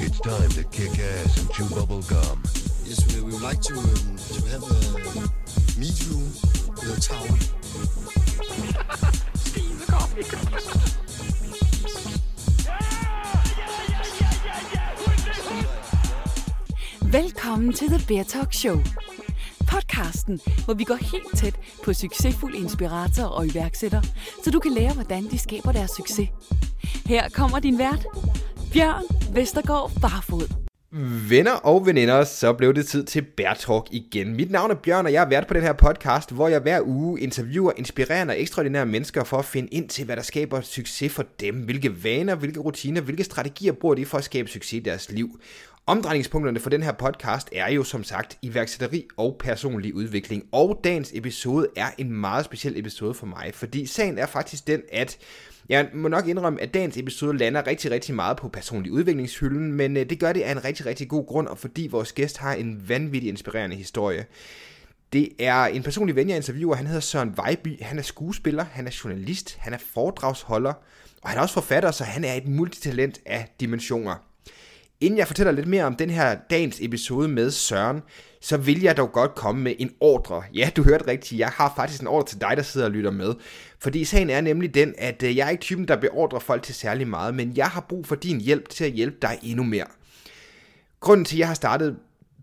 It's time to kick ass and chew bubble gum. Yes, we, we would like to, um, to have a meet you with a tower. Velkommen til The Beer Talk Show. Podcasten, hvor vi går helt tæt på succesfulde inspiratorer og iværksættere, så du kan lære, hvordan de skaber deres succes. Her kommer din vært, Bjørn Vestergaard Barfod. Venner og veninder, så blev det tid til Bærtalk igen. Mit navn er Bjørn, og jeg er vært på den her podcast, hvor jeg hver uge interviewer inspirerende og ekstraordinære mennesker for at finde ind til, hvad der skaber succes for dem. Hvilke vaner, hvilke rutiner, hvilke strategier bruger de for at skabe succes i deres liv. Omdrejningspunkterne for den her podcast er jo som sagt iværksætteri og personlig udvikling. Og dagens episode er en meget speciel episode for mig, fordi sagen er faktisk den, at jeg må nok indrømme, at dagens episode lander rigtig, rigtig meget på personlig udviklingshylden, men øh, det gør det af en rigtig, rigtig god grund, og fordi vores gæst har en vanvittig inspirerende historie. Det er en personlig ven, jeg interviewer. Han hedder Søren Vejby. Han er skuespiller, han er journalist, han er foredragsholder, og han er også forfatter, så han er et multitalent af dimensioner. Inden jeg fortæller lidt mere om den her dagens episode med Søren, så vil jeg dog godt komme med en ordre. Ja, du hørte rigtigt. Jeg har faktisk en ordre til dig, der sidder og lytter med. Fordi sagen er nemlig den, at øh, jeg er ikke typen, der beordrer folk til særlig meget, men jeg har brug for din hjælp til at hjælpe dig endnu mere. Grunden til, at jeg har startet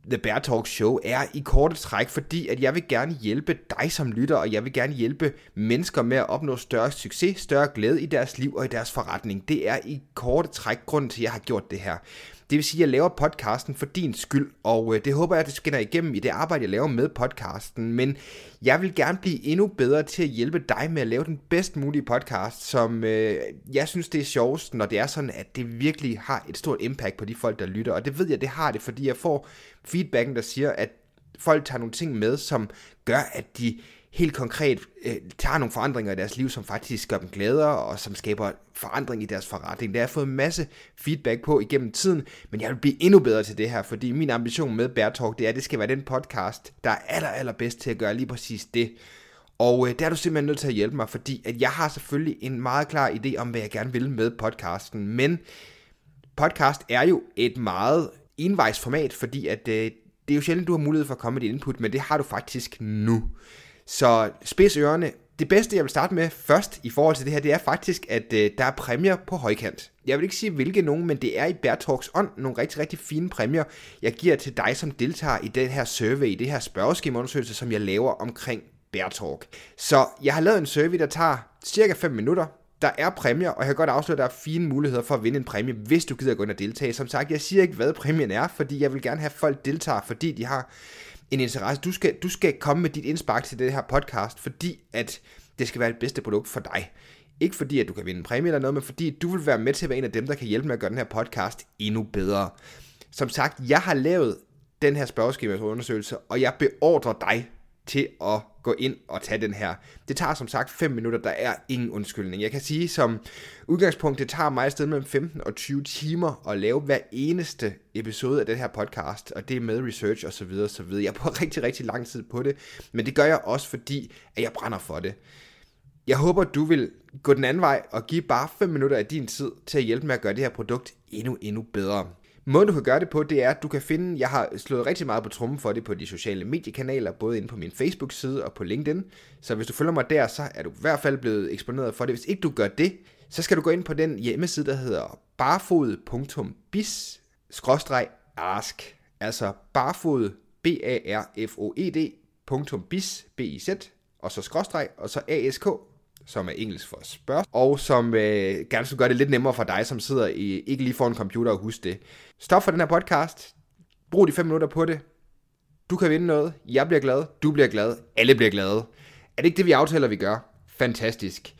The Bear Talk Show er i korte træk, fordi at jeg vil gerne hjælpe dig som lytter, og jeg vil gerne hjælpe mennesker med at opnå større succes, større glæde i deres liv og i deres forretning. Det er i korte træk grunden til, at jeg har gjort det her. Det vil sige, at jeg laver podcasten for din skyld, og øh, det håber jeg, at det skinner igennem i det arbejde, jeg laver med podcasten. Men jeg vil gerne blive endnu bedre til at hjælpe dig med at lave den bedst mulige podcast, som øh, jeg synes, det er sjovest, når det er sådan, at det virkelig har et stort impact på de folk, der lytter. Og det ved jeg, det har det, fordi jeg får feedbacken, der siger, at folk tager nogle ting med, som gør, at de helt konkret øh, tager nogle forandringer i deres liv, som faktisk gør dem glædere, og som skaber forandring i deres forretning. Det har jeg fået en masse feedback på igennem tiden, men jeg vil blive endnu bedre til det her, fordi min ambition med Bear Talk, det er, at det skal være den podcast, der er aller, aller bedst til at gøre lige præcis det. Og øh, der er du simpelthen nødt til at hjælpe mig, fordi at jeg har selvfølgelig en meget klar idé om, hvad jeg gerne vil med podcasten, men podcast er jo et meget envejsformat, fordi at øh, det er jo sjældent, du har mulighed for at komme med dit input, men det har du faktisk nu. Så spids ørerne. Det bedste, jeg vil starte med først i forhold til det her, det er faktisk, at øh, der er præmier på højkant. Jeg vil ikke sige hvilke nogen, men det er i Bertalks ånd nogle rigtig, rigtig fine præmier, jeg giver til dig, som deltager i den her survey, i det her spørgeskemaundersøgelse, som jeg laver omkring Bertalk. Så jeg har lavet en survey, der tager cirka 5 minutter. Der er præmier, og jeg kan godt afsløre, at der er fine muligheder for at vinde en præmie, hvis du gider gå ind og deltage. Som sagt, jeg siger ikke, hvad præmien er, fordi jeg vil gerne have, at folk deltager, fordi de har en interesse. Du skal, du skal komme med dit indspark til det her podcast, fordi at det skal være det bedste produkt for dig. Ikke fordi, at du kan vinde en præmie eller noget, men fordi du vil være med til at være en af dem, der kan hjælpe med at gøre den her podcast endnu bedre. Som sagt, jeg har lavet den her spørgeskemaundersøgelse, og jeg beordrer dig til at gå ind og tage den her. Det tager som sagt 5 minutter, der er ingen undskyldning. Jeg kan sige som udgangspunkt, det tager mig et sted mellem 15 og 20 timer at lave hver eneste episode af den her podcast, og det er med research og så videre, og så videre. Jeg bruger rigtig, rigtig lang tid på det, men det gør jeg også fordi, at jeg brænder for det. Jeg håber, du vil gå den anden vej og give bare 5 minutter af din tid til at hjælpe med at gøre det her produkt endnu, endnu bedre. Måden du kan gøre det på, det er, at du kan finde, jeg har slået rigtig meget på trummen for det på de sociale mediekanaler, både inde på min Facebook-side og på LinkedIn. Så hvis du følger mig der, så er du i hvert fald blevet eksponeret for det. Hvis ikke du gør det, så skal du gå ind på den hjemmeside, der hedder barfod.bis-ask. Altså barfod, b a r f o e d .biz, b i z og så skråstreg, og så ask, som er engelsk for spørg, og som øh, gerne skulle gøre det lidt nemmere for dig, som sidder i, ikke lige foran computer og huske det. Stop for den her podcast. Brug de 5 minutter på det. Du kan vinde noget. Jeg bliver glad. Du bliver glad. Alle bliver glade. Er det ikke det, vi aftaler, vi gør? Fantastisk.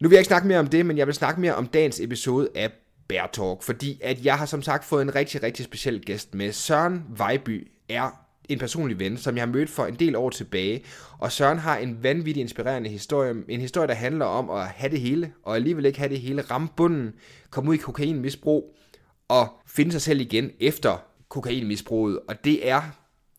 Nu vil jeg ikke snakke mere om det, men jeg vil snakke mere om dagens episode af Bear Talk, fordi at jeg har som sagt fået en rigtig, rigtig speciel gæst med. Søren Vejby er en personlig ven, som jeg har mødt for en del år tilbage. Og Søren har en vanvittig inspirerende historie. En historie, der handler om at have det hele, og alligevel ikke have det hele. Ramme bunden, komme ud i kokainmisbrug, og finde sig selv igen efter kokainmisbruget. Og det er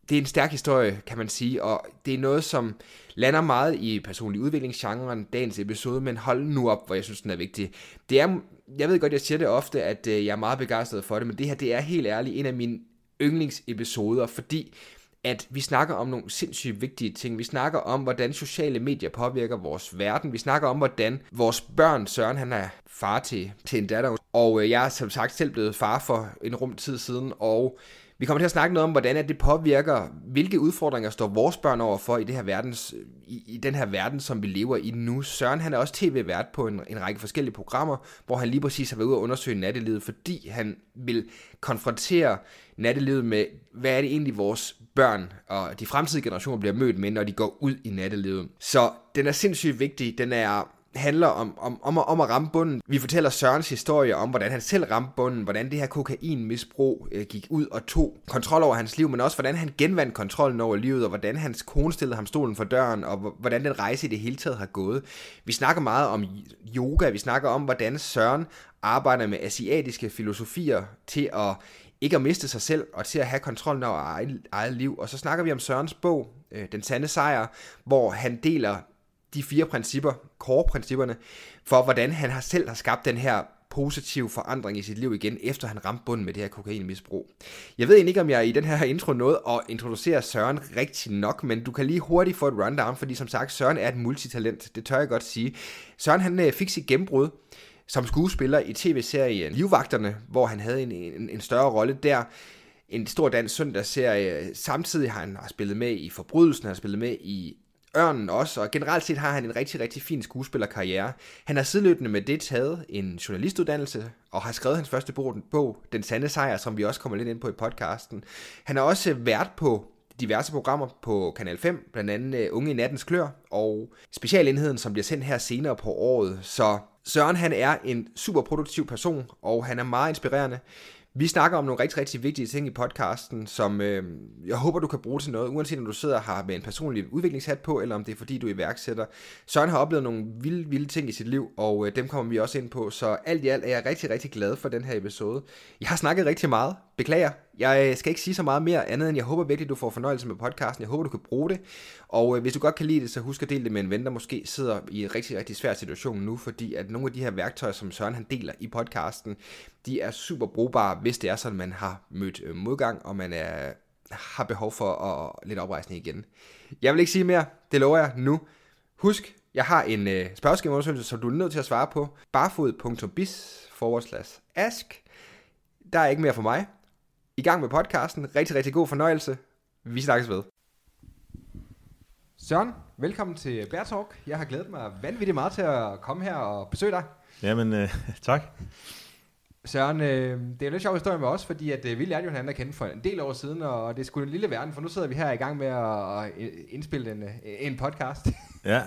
det er en stærk historie, kan man sige, og det er noget, som lander meget i personlig udviklingsgenren, dagens episode, men hold nu op, hvor jeg synes, den er vigtig. Det er, jeg ved godt, jeg siger det ofte, at øh, jeg er meget begejstret for det, men det her, det er helt ærligt en af mine yndlingsepisoder, fordi at vi snakker om nogle sindssygt vigtige ting. Vi snakker om, hvordan sociale medier påvirker vores verden. Vi snakker om, hvordan vores børn, Søren, han er far til, til en datter. Og øh, jeg er som sagt selv blevet far for en rum tid siden, og vi kommer til at snakke noget om, hvordan at det påvirker, hvilke udfordringer står vores børn over for i, det her verdens, i, i den her verden, som vi lever i nu. Søren han er også tv-vært på en, en række forskellige programmer, hvor han lige præcis har været ude og undersøge nattelivet, fordi han vil konfrontere nattelivet med, hvad er det egentlig vores børn og de fremtidige generationer bliver mødt med, når de går ud i nattelivet. Så den er sindssygt vigtig. Den er handler om, om, om, at, om at ramme bunden. Vi fortæller Sørens historie om, hvordan han selv ramte bunden, hvordan det her kokainmisbrug øh, gik ud og tog kontrol over hans liv, men også hvordan han genvandt kontrollen over livet, og hvordan hans kone stillede ham stolen for døren, og hvordan den rejse i det hele taget har gået. Vi snakker meget om yoga, vi snakker om, hvordan Søren arbejder med asiatiske filosofier til at ikke at miste sig selv, og til at have kontrollen over eget, eget liv. Og så snakker vi om Sørens bog, øh, Den Sande Sejr, hvor han deler de fire principper, core-principperne, for hvordan han har selv har skabt den her positiv forandring i sit liv igen, efter han ramte bunden med det her kokainmisbrug. Jeg ved egentlig ikke, om jeg i den her intro nåede at introducere Søren rigtig nok, men du kan lige hurtigt få et rundown, fordi som sagt, Søren er et multitalent, det tør jeg godt sige. Søren han øh, fik sit gennembrud som skuespiller i tv-serien Livvagterne, hvor han havde en, en, en større rolle der. En stor dansk søndagsserie. Samtidig har han spillet med i Forbrydelsen, han har spillet med i Ørnen også, og generelt set har han en rigtig, rigtig fin skuespillerkarriere. Han har sideløbende med det taget en journalistuddannelse, og har skrevet hans første bog, Den Sande Sejr, som vi også kommer lidt ind på i podcasten. Han har også været på diverse programmer på Kanal 5, blandt andet øh, Unge i Nattens Klør, og specialenheden, som bliver sendt her senere på året. Så Søren han er en super produktiv person, og han er meget inspirerende. Vi snakker om nogle rigtig, rigtig vigtige ting i podcasten, som øh, jeg håber, du kan bruge til noget, uanset om du sidder her med en personlig udviklingshat på, eller om det er fordi, du er iværksætter. Søren har oplevet nogle vilde, vilde ting i sit liv, og øh, dem kommer vi også ind på, så alt i alt er jeg rigtig, rigtig glad for den her episode. Jeg har snakket rigtig meget, beklager, jeg skal ikke sige så meget mere andet, end jeg håber virkelig, du får fornøjelse med podcasten. Jeg håber, du kan bruge det. Og øh, hvis du godt kan lide det, så husk at dele det med en ven, der måske sidder i en rigtig, rigtig svær situation nu, fordi at nogle af de her værktøjer, som Søren han deler i podcasten, de er super brugbare, hvis det er sådan, man har mødt øh, modgang, og man er, har behov for at lidt oprejsning igen. Jeg vil ikke sige mere, det lover jeg nu. Husk, jeg har en øh, spørgeskemaundersøgelse, som du er nødt til at svare på. barfod.bis ask. Der er ikke mere for mig i gang med podcasten. Rigtig, rigtig god fornøjelse. Vi snakkes ved. Søren, velkommen til Bear Talk. Jeg har glædet mig vanvittigt meget til at komme her og besøge dig. Jamen, øh, tak. Søren, øh, det er en lidt sjov historie med os, fordi at, øh, vi lærte jo hinanden at kende for en del år siden, og det er sgu en lille verden, for nu sidder vi her i gang med at, at indspille en, øh, en podcast. Ja,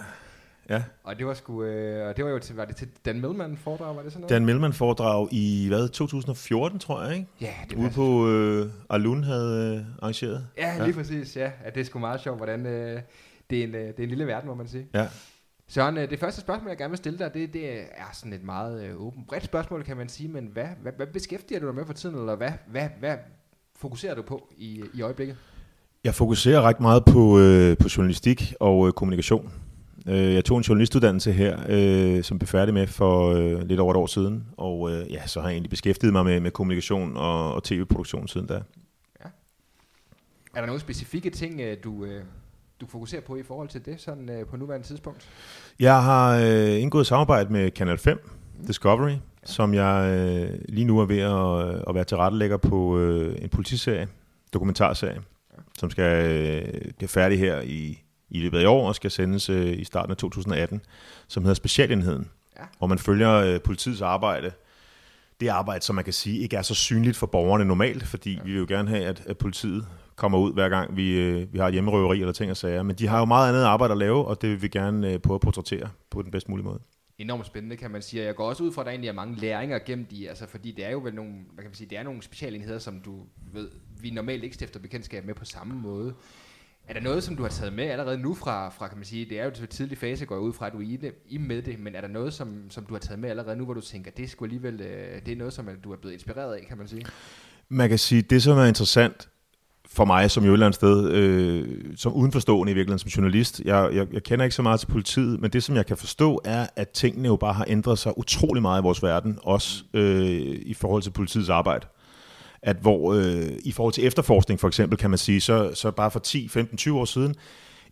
Ja. Og det var sgu, øh, og det var jo til, var det til Dan Millman foredrag, var det sådan noget? Dan Millman foredrag i, hvad, 2014, tror jeg, ikke? Ja, det var Ude på øh, Alun havde øh, arrangeret. Ja, lige ja. præcis, ja. ja. Det er sgu meget sjovt, hvordan øh, det, er en, øh, det er en lille verden, må man sige. Ja. Søren, øh, det første spørgsmål, jeg gerne vil stille dig, det, det er sådan et meget øh, åbent, bredt spørgsmål, kan man sige, men hvad, hvad, hvad beskæftiger du dig med for tiden, eller hvad, hvad, hvad fokuserer du på i, i øjeblikket? Jeg fokuserer ret meget på, øh, på journalistik og øh, kommunikation. Øh, jeg tog en journalistuddannelse her, øh, som blev færdig med for øh, lidt over et år siden, og øh, ja, så har jeg egentlig beskæftiget mig med, med kommunikation og, og tv-produktion siden da. Ja. Er der nogle specifikke ting, øh, du, øh, du fokuserer på i forhold til det sådan øh, på nuværende tidspunkt? Jeg har øh, indgået samarbejde med Kanal 5, mm. Discovery, ja. som jeg øh, lige nu er ved at, at være tilrettelægger på øh, en politiserie, dokumentarserie, ja. som skal øh, blive færdig her i i løbet af år og skal sendes øh, i starten af 2018, som hedder Specialenheden, ja. hvor man følger øh, politiets arbejde. Det arbejde, som man kan sige, ikke er så synligt for borgerne normalt, fordi ja. vi vil jo gerne have, at, at politiet kommer ud hver gang, vi, øh, vi har hjemmerøveri eller ting og sager. Men de har jo meget andet arbejde at lave, og det vil vi gerne øh, prøve at portrættere på den bedst mulige måde enormt spændende, kan man sige. Jeg går også ud fra, at der egentlig er mange læringer gemt i, altså fordi det er jo vel nogle, hvad kan man sige, det er nogle specialenheder, som du ved, vi normalt ikke stifter bekendtskab med på samme måde. Er der noget, som du har taget med allerede nu fra, fra kan man sige, det er jo til tidlig fase, går jeg ud fra, at du er i, det, i med det, men er der noget, som, som du har taget med allerede nu, hvor du tænker, det skulle alligevel, øh, det er noget, som du er blevet inspireret af, kan man sige? Man kan sige, det som er interessant for mig som jo et eller andet sted, øh, som udenforstående i virkeligheden som journalist. Jeg, jeg, jeg kender ikke så meget til politiet, men det som jeg kan forstå er, at tingene jo bare har ændret sig utrolig meget i vores verden, også øh, i forhold til politiets arbejde. At hvor øh, i forhold til efterforskning for eksempel, kan man sige, så, så bare for 10, 15, 20 år siden,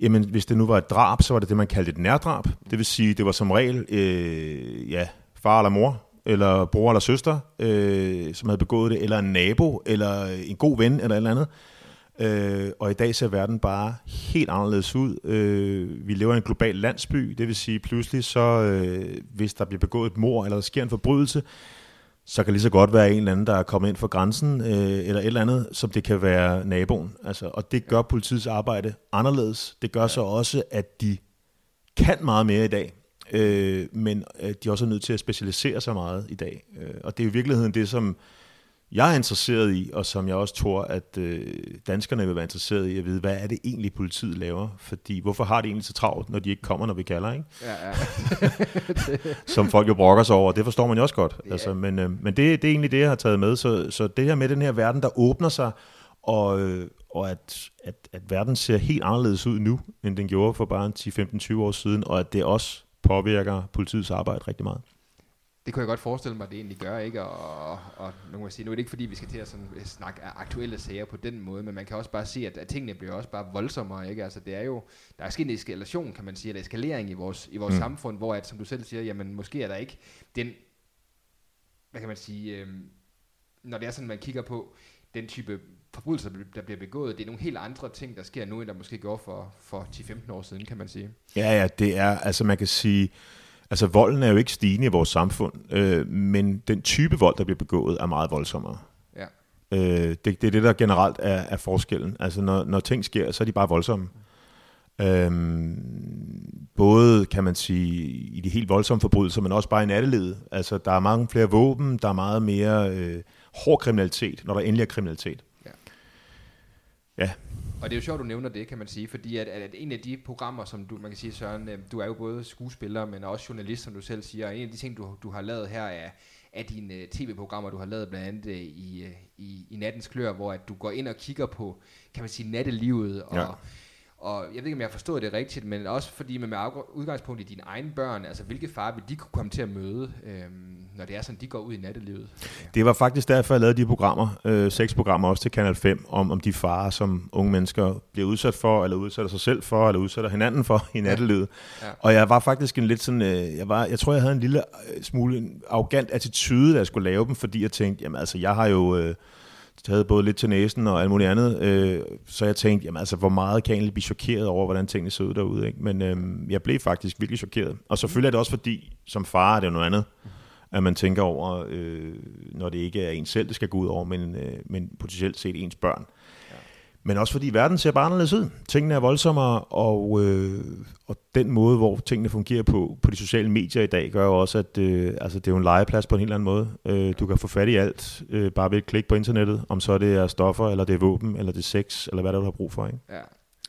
jamen hvis det nu var et drab, så var det det, man kaldte et nærdrab. Det vil sige, det var som regel, øh, ja, far eller mor, eller bror eller søster, øh, som havde begået det, eller en nabo, eller en god ven, eller et eller andet. Øh, og i dag ser verden bare helt anderledes ud. Øh, vi lever i en global landsby, det vil sige pludselig så, øh, hvis der bliver begået et mor, eller der sker en forbrydelse, så kan lige så godt være en eller anden, der er kommet ind for grænsen, øh, eller et eller andet, som det kan være naboen. Altså, og det gør politiets arbejde anderledes. Det gør så også, at de kan meget mere i dag, øh, men øh, de er også nødt til at specialisere sig meget i dag. Øh, og det er i virkeligheden det, som jeg er interesseret i, og som jeg også tror, at øh, danskerne vil være interesseret i at vide, hvad er det egentlig, politiet laver? Fordi hvorfor har de egentlig så travlt, når de ikke kommer, når vi kalder, ikke? Ja, ja. som folk jo brokker sig over, det forstår man jo også godt. Altså, men øh, men det, det er egentlig det, jeg har taget med. Så, så det her med den her verden, der åbner sig, og, øh, og at, at, at verden ser helt anderledes ud nu, end den gjorde for bare 10-15-20 år siden, og at det også påvirker politiets arbejde rigtig meget. Det kunne jeg godt forestille mig, at det egentlig gør, ikke? Og, og, og må jeg sige, nu er det ikke fordi, vi skal til at sådan, snakke aktuelle sager på den måde, men man kan også bare se, at, at tingene bliver også bare voldsommere, ikke? Altså det er jo, der er sket en eskalation, kan man sige, eller eskalering i vores, i vores mm. samfund, hvor at, som du selv siger, jamen måske er der ikke den, hvad kan man sige, øh, når det er sådan, man kigger på den type forbrydelser, der bliver begået, det er nogle helt andre ting, der sker nu, end der måske gjorde for, for 10-15 år siden, kan man sige. Ja, ja, det er, altså man kan sige, Altså volden er jo ikke stigende i vores samfund, øh, men den type vold, der bliver begået, er meget voldsommere. Ja. Øh, det, det er det, der generelt er, er forskellen. Altså når, når ting sker, så er de bare voldsomme. Øhm, både kan man sige i de helt voldsomme forbrydelser, men også bare i nattelivet. Altså der er mange flere våben, der er meget mere øh, hård kriminalitet, når der endelig er kriminalitet. Ja. Ja, og det er jo sjovt, du nævner det, kan man sige, fordi at, at, en af de programmer, som du, man kan sige, Søren, øh, du er jo både skuespiller, men også journalist, som du selv siger, og en af de ting, du, du har lavet her, er, er dine uh, tv-programmer, du har lavet blandt andet uh, i, i, i Nattens Klør, hvor at du går ind og kigger på, kan man sige, nattelivet, og, Ja. og jeg ved ikke, om jeg har forstået det rigtigt, men også fordi man med udgangspunkt i dine egne børn, altså hvilke far vil de kunne komme til at møde, øhm, når det er sådan, de går ud i nattelivet? Det var faktisk derfor, jeg lavede de programmer, øh, seks programmer også til Kanal 5, om, om de farer, som unge mennesker bliver udsat for, eller udsætter sig selv for, eller udsætter hinanden for i nattelivet. Ja. Og jeg var faktisk en lidt sådan, øh, jeg, var, jeg tror, jeg havde en lille øh, smule arrogant attitude, da jeg skulle lave dem, fordi jeg tænkte, jamen altså, jeg har jo øh, taget både lidt til næsen og alt muligt andet, øh, så jeg tænkte, jamen altså, hvor meget kan jeg egentlig blive chokeret over, hvordan tingene ser ud derude, ikke? Men øh, jeg blev faktisk virkelig chokeret. Og selvfølgelig er det også fordi, som far er det jo noget andet, at man tænker over, øh, når det ikke er en selv, det skal gå ud over, men, øh, men potentielt set ens børn. Ja. Men også fordi verden ser bare anderledes ud. Tingene er voldsommere, og, øh, og den måde, hvor tingene fungerer på, på de sociale medier i dag, gør jo også, at øh, altså, det er jo en legeplads på en helt anden måde. Øh, du kan få fat i alt, øh, bare ved et klik på internettet, om så det er stoffer, eller det er våben, eller det er sex, eller hvad der du har brug for. Ikke?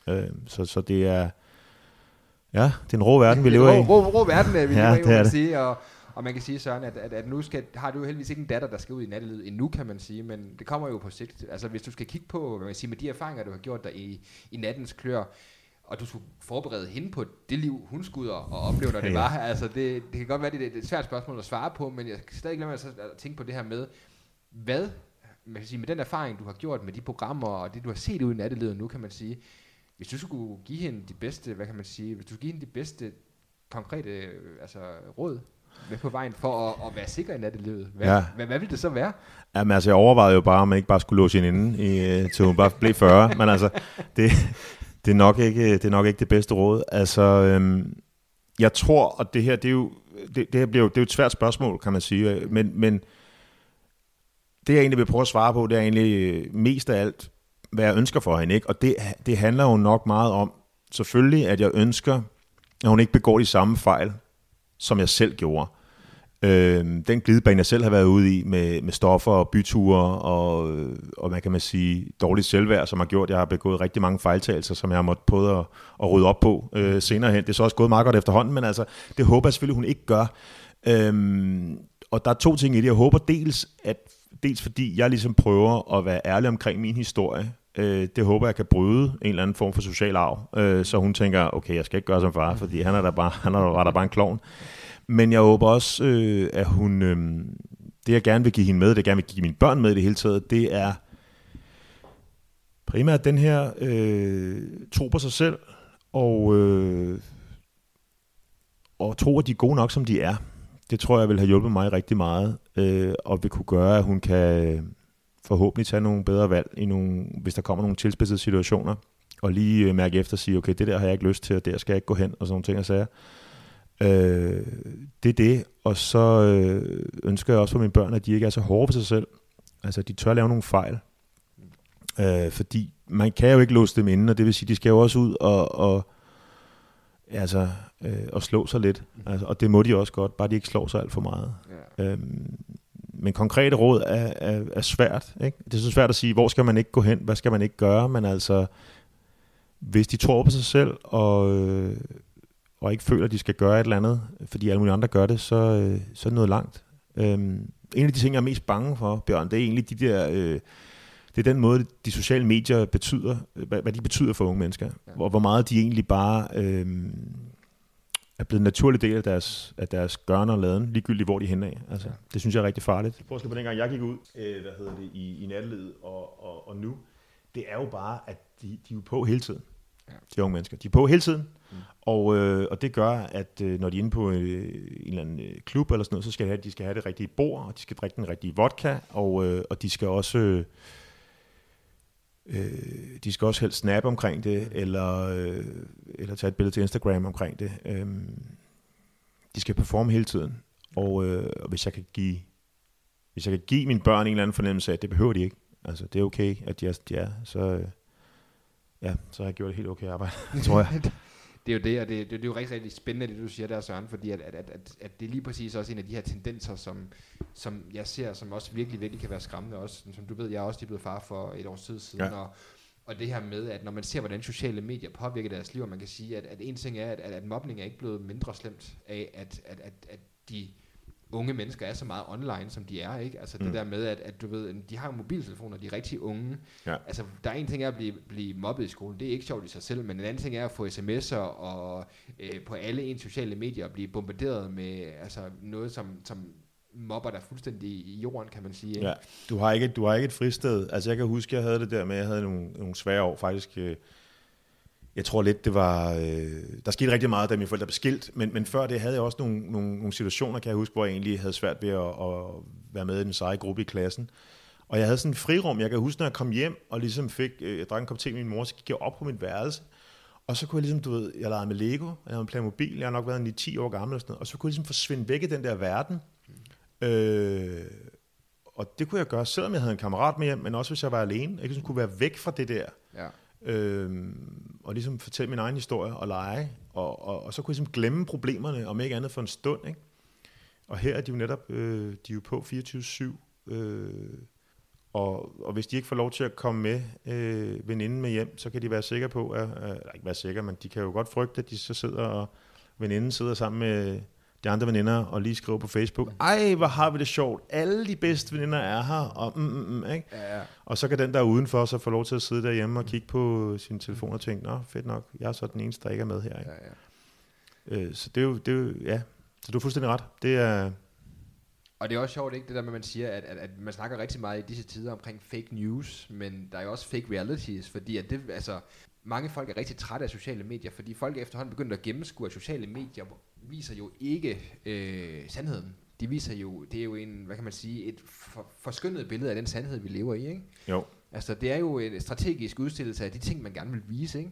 Ja. Øh, så, så det er... Ja, det er en rå verden, vi lever i. Rå, rå, rå verden, øh, vi Ja, lever i, det må man sige, og, og man kan sige, Søren, at, at, at nu skal, har du jo heldigvis ikke en datter, der skal ud i nattelivet endnu, kan man sige, men det kommer jo på sigt. Altså hvis du skal kigge på, hvad man siger, med de erfaringer, du har gjort dig i, i nattens klør, og du skulle forberede hende på det liv, hun skulle ud og opleve, når det Ja. var. Altså det, det kan godt være, det er et- svært spørgsmål at svare på, men jeg skal stadig glemme at at tænke på det her med, hvad, man kan sige, med den erfaring, du har gjort med de programmer, og det, du har set ud i nattelivet nu, kan man sige, hvis du skulle give hende de bedste, hvad kan man sige, hvis du skulle give hende de bedste konkrete øh, altså, råd med på vejen for at, at være sikker i nattelivet, hvad, ja. Hvad, hvad vil det så være? Jamen altså, jeg overvejede jo bare, om man ikke bare skulle låse hende inde, i, øh, til hun bare blev 40. Men altså, det, det, er nok ikke, det er nok ikke det bedste råd. Altså, øhm, jeg tror, og det her, det er jo, det, det her bliver jo, det er jo et svært spørgsmål, kan man sige. Men, men det, jeg egentlig vil prøve at svare på, det er egentlig øh, mest af alt, hvad jeg ønsker for hende. Ikke? Og det, det handler jo nok meget om, selvfølgelig, at jeg ønsker, at hun ikke begår de samme fejl, som jeg selv gjorde. Øh, den glidebane, jeg selv har været ude i med, med stoffer og byture og, og man kan man sige dårligt selvværd, som har gjort, at jeg har begået rigtig mange fejltagelser, som jeg har måttet prøve at, at rydde op på øh, senere hen. Det er så også gået meget godt efterhånden, men altså, det håber jeg selvfølgelig, hun ikke gør. Øhm, og der er to ting i det. Jeg håber dels, at dels fordi jeg ligesom prøver at være ærlig omkring min historie, Øh, det håber jeg kan bryde en eller anden form for social arv, øh, så hun tænker, okay, jeg skal ikke gøre som far, fordi han er der bare, han er der, der bare en klovn. Men jeg håber også, øh, at hun, øh, det jeg gerne vil give hende med, det jeg gerne vil give mine børn med i det hele taget, det er primært den her øh, tro på sig selv, og, øh, og tro, at de er gode nok, som de er. Det tror jeg vil have hjulpet mig rigtig meget, øh, og vil kunne gøre, at hun kan forhåbentlig tage nogle bedre valg, i nogle, hvis der kommer nogle tilspidsede situationer, og lige øh, mærke efter og sige, okay, det der har jeg ikke lyst til, og der skal jeg ikke gå hen, og sådan nogle ting og sager. Øh, det er det, og så øh, ønsker jeg også for mine børn, at de ikke er så hårde for sig selv. Altså, de tør lave nogle fejl. Øh, fordi man kan jo ikke låse dem inde, og det vil sige, de skal jo også ud og, og altså, øh, og slå sig lidt. Altså, og det må de også godt, bare de ikke slår sig alt for meget. Ja. Øhm, men konkrete råd er, er, er svært. Ikke? Det er så svært at sige, hvor skal man ikke gå hen, hvad skal man ikke gøre, men altså, hvis de tror på sig selv, og, øh, og ikke føler, at de skal gøre et eller andet, fordi alle mulige andre gør det, så, øh, så er det noget langt. Øhm, en af de ting, jeg er mest bange for, Bjørn, det er egentlig de der... Øh, det er den måde, de sociale medier betyder, hvad, hvad de betyder for unge mennesker. Ja. Hvor, hvor meget de egentlig bare øh, er blevet en naturlig del af deres, af deres gørne og laden, ligegyldigt hvor de er henne af. Altså, ja. Det synes jeg er rigtig farligt. Forskellen på dengang jeg gik ud øh, hvad hedder det, i, i nattelivet og, og, og nu, det er jo bare, at de, de er jo på hele tiden. Ja. De unge mennesker. De er på hele tiden. Mm. Og, øh, og det gør, at øh, når de er inde på øh, en eller anden øh, klub eller sådan noget, så skal de have, de skal have det rigtige bord, og de skal drikke den rigtige vodka, og, øh, og de skal også... Øh, Øh, de skal også helst snappe omkring det, eller, øh, eller tage et billede til Instagram omkring det. Øh, de skal performe hele tiden. Og, øh, og hvis jeg kan give hvis jeg kan give mine børn en eller anden fornemmelse af, at det behøver de ikke. Altså, det er okay, at de er, de er så, øh, ja, så har jeg gjort et helt okay arbejde, tror jeg. det er jo det, og det, det, det er jo rigtig, rigtig spændende, det du siger der, Søren, fordi at, at, at, at det er lige præcis også en af de her tendenser, som, som jeg ser, som også virkelig, virkelig kan være skræmmende også. Som du ved, jeg er også lige blevet far for et års tid siden, ja. og, og det her med, at når man ser, hvordan sociale medier påvirker deres liv, og man kan sige, at, at en ting er, at, at, at mobning er ikke blevet mindre slemt af, at, at, at, at de unge mennesker er så meget online, som de er, ikke? Altså mm. det der med, at, at du ved, de har mobiltelefoner, de er rigtig unge. Ja. Altså, der er en ting er at blive, blive mobbet i skolen, det er ikke sjovt i sig selv, men en anden ting er at få sms'er og øh, på alle ens sociale medier blive bombarderet med altså, noget, som, som mobber der fuldstændig i jorden, kan man sige. Ikke? Ja, du har, ikke, du har ikke et fristed. Altså jeg kan huske, jeg havde det der med, jeg havde nogle, nogle svære år faktisk, øh, jeg tror lidt, det var... Øh, der skete rigtig meget, da mine forældre blev skilt, men, men før det havde jeg også nogle, nogle, nogle situationer, kan jeg huske, hvor jeg egentlig havde svært ved at, at være med i den seje gruppe i klassen. Og jeg havde sådan en frirum. Jeg kan huske, når jeg kom hjem og ligesom fik... Øh, jeg drak en kop te med min mor, så gik jeg op på mit værelse. Og så kunne jeg ligesom, du ved, jeg legede med Lego, jeg havde en mobil, jeg har nok været 9-10 år gammel og sådan noget, og så kunne jeg ligesom forsvinde væk i den der verden. Mm. Øh, og det kunne jeg gøre, selvom jeg havde en kammerat med hjem, men også hvis jeg var alene. Jeg ligesom kunne være væk fra det der. Ja øh, og ligesom fortælle min egen historie og lege, og, og, og så kunne jeg ligesom glemme problemerne, om ikke andet for en stund. Ikke? Og her er de jo netop øh, de er jo på 24-7, øh, og, og hvis de ikke får lov til at komme med øh, veninden med hjem, så kan de være sikre på, at, øh, at, ikke være sikre, men de kan jo godt frygte, at de så sidder og veninden sidder sammen med de andre veninder og lige skriver på Facebook, ej, hvor har vi det sjovt, alle de bedste veninder er her, og, mm, mm, mm, ikke? Ja, ja. og så kan den der udenfor så få lov til at sidde derhjemme og kigge på sin telefon og tænke, nå, fedt nok, jeg er så den eneste, der ikke er med her. Ikke? Ja, ja. Øh, så det er, jo, det er jo, ja, så du har fuldstændig ret. Det er, og det er også sjovt, ikke, det der med, at man siger, at, at, at man snakker rigtig meget i disse tider omkring fake news, men der er jo også fake realities, fordi at det, altså, mange folk er rigtig trætte af sociale medier, fordi folk er efterhånden begyndt at gennemskue, at sociale medier viser jo ikke øh, sandheden. De viser jo, det er jo en, hvad kan man sige, et for, forskyndet billede af den sandhed, vi lever i, ikke? Jo. Altså, det er jo en strategisk udstillelse af de ting, man gerne vil vise, ikke?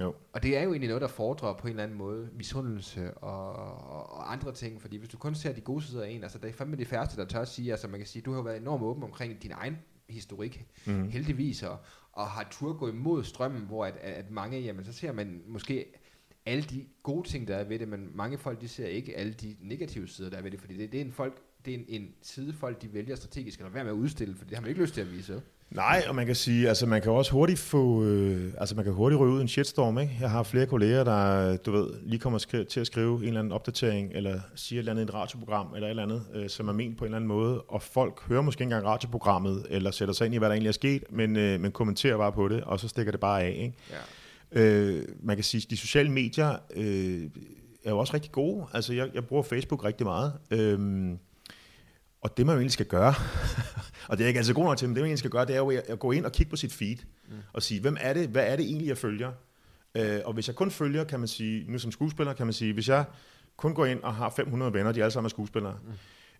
Jo. Og det er jo egentlig noget, der fordrer på en eller anden måde misundelse og, og, og andre ting, fordi hvis du kun ser de gode sider af en, altså det er fandme de færreste, der tør at sige, altså man kan sige, du har været enormt åben omkring din egen historik, mm. heldigvis, og, og har tur gå imod strømmen, hvor at, at mange, jamen så ser man måske alle de gode ting, der er ved det, men mange folk, de ser ikke alle de negative sider, der er ved det, fordi det, det er en folk, det er en, en side, folk de vælger strategisk, eller være med at udstille, for det har man ikke lyst til at vise. Nej, og man kan sige, altså man kan også hurtigt få, øh, altså man kan hurtigt ryge ud i en shitstorm, ikke? Jeg har flere kolleger, der, du ved, lige kommer skri- til at skrive en eller anden opdatering, eller siger et eller andet i et radioprogram, eller et eller andet, øh, som er ment på en eller anden måde, og folk hører måske ikke engang radioprogrammet, eller sætter sig ind i, hvad der egentlig er sket, men, øh, men kommenterer bare på det, og så stikker det bare af, ikke? Ja. Øh, man kan sige, at de sociale medier øh, er jo også rigtig gode. Altså, jeg, jeg bruger Facebook rigtig meget. Øhm, og det, man jo egentlig skal gøre, og det er ikke altid god nok til, men det, man egentlig skal gøre, det er jo at at gå ind og kigge på sit feed, mm. og sige, hvem er det, hvad er det egentlig, jeg følger? Øh, og hvis jeg kun følger, kan man sige, nu som skuespiller, kan man sige, hvis jeg kun går ind og har 500 venner, de alle sammen er skuespillere, mm.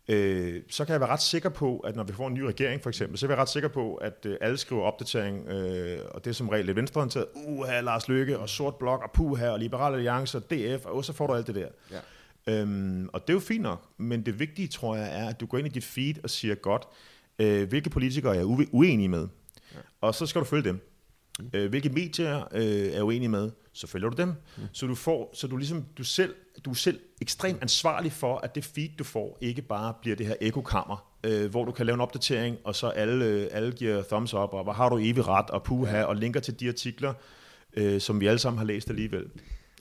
Øh, så kan jeg være ret sikker på, at når vi får en ny regering for eksempel, så er jeg ret sikker på, at øh, alle skriver opdatering, øh, og det er som regel lidt venstreorienteret, uha, Lars Løkke, og Sort Blok, og Puha, og Liberale Alliance, og DF, og så får du alt det der. Ja. Øhm, og det er jo fint nok, men det vigtige, tror jeg, er, at du går ind i dit feed og siger, godt, øh, hvilke politikere er jeg ue- uenig med, ja. og så skal du følge dem. Mm. Øh, hvilke medier øh, er uenig med, så følger du dem. Mm. Så du får, så du ligesom, du selv, du er selv ekstremt ansvarlig for, at det feed, du får, ikke bare bliver det her ekokammer, øh, hvor du kan lave en opdatering, og så alle, øh, alle giver thumbs up, og hvor har du evig ret, og puha, og linker til de artikler, øh, som vi alle sammen har læst alligevel.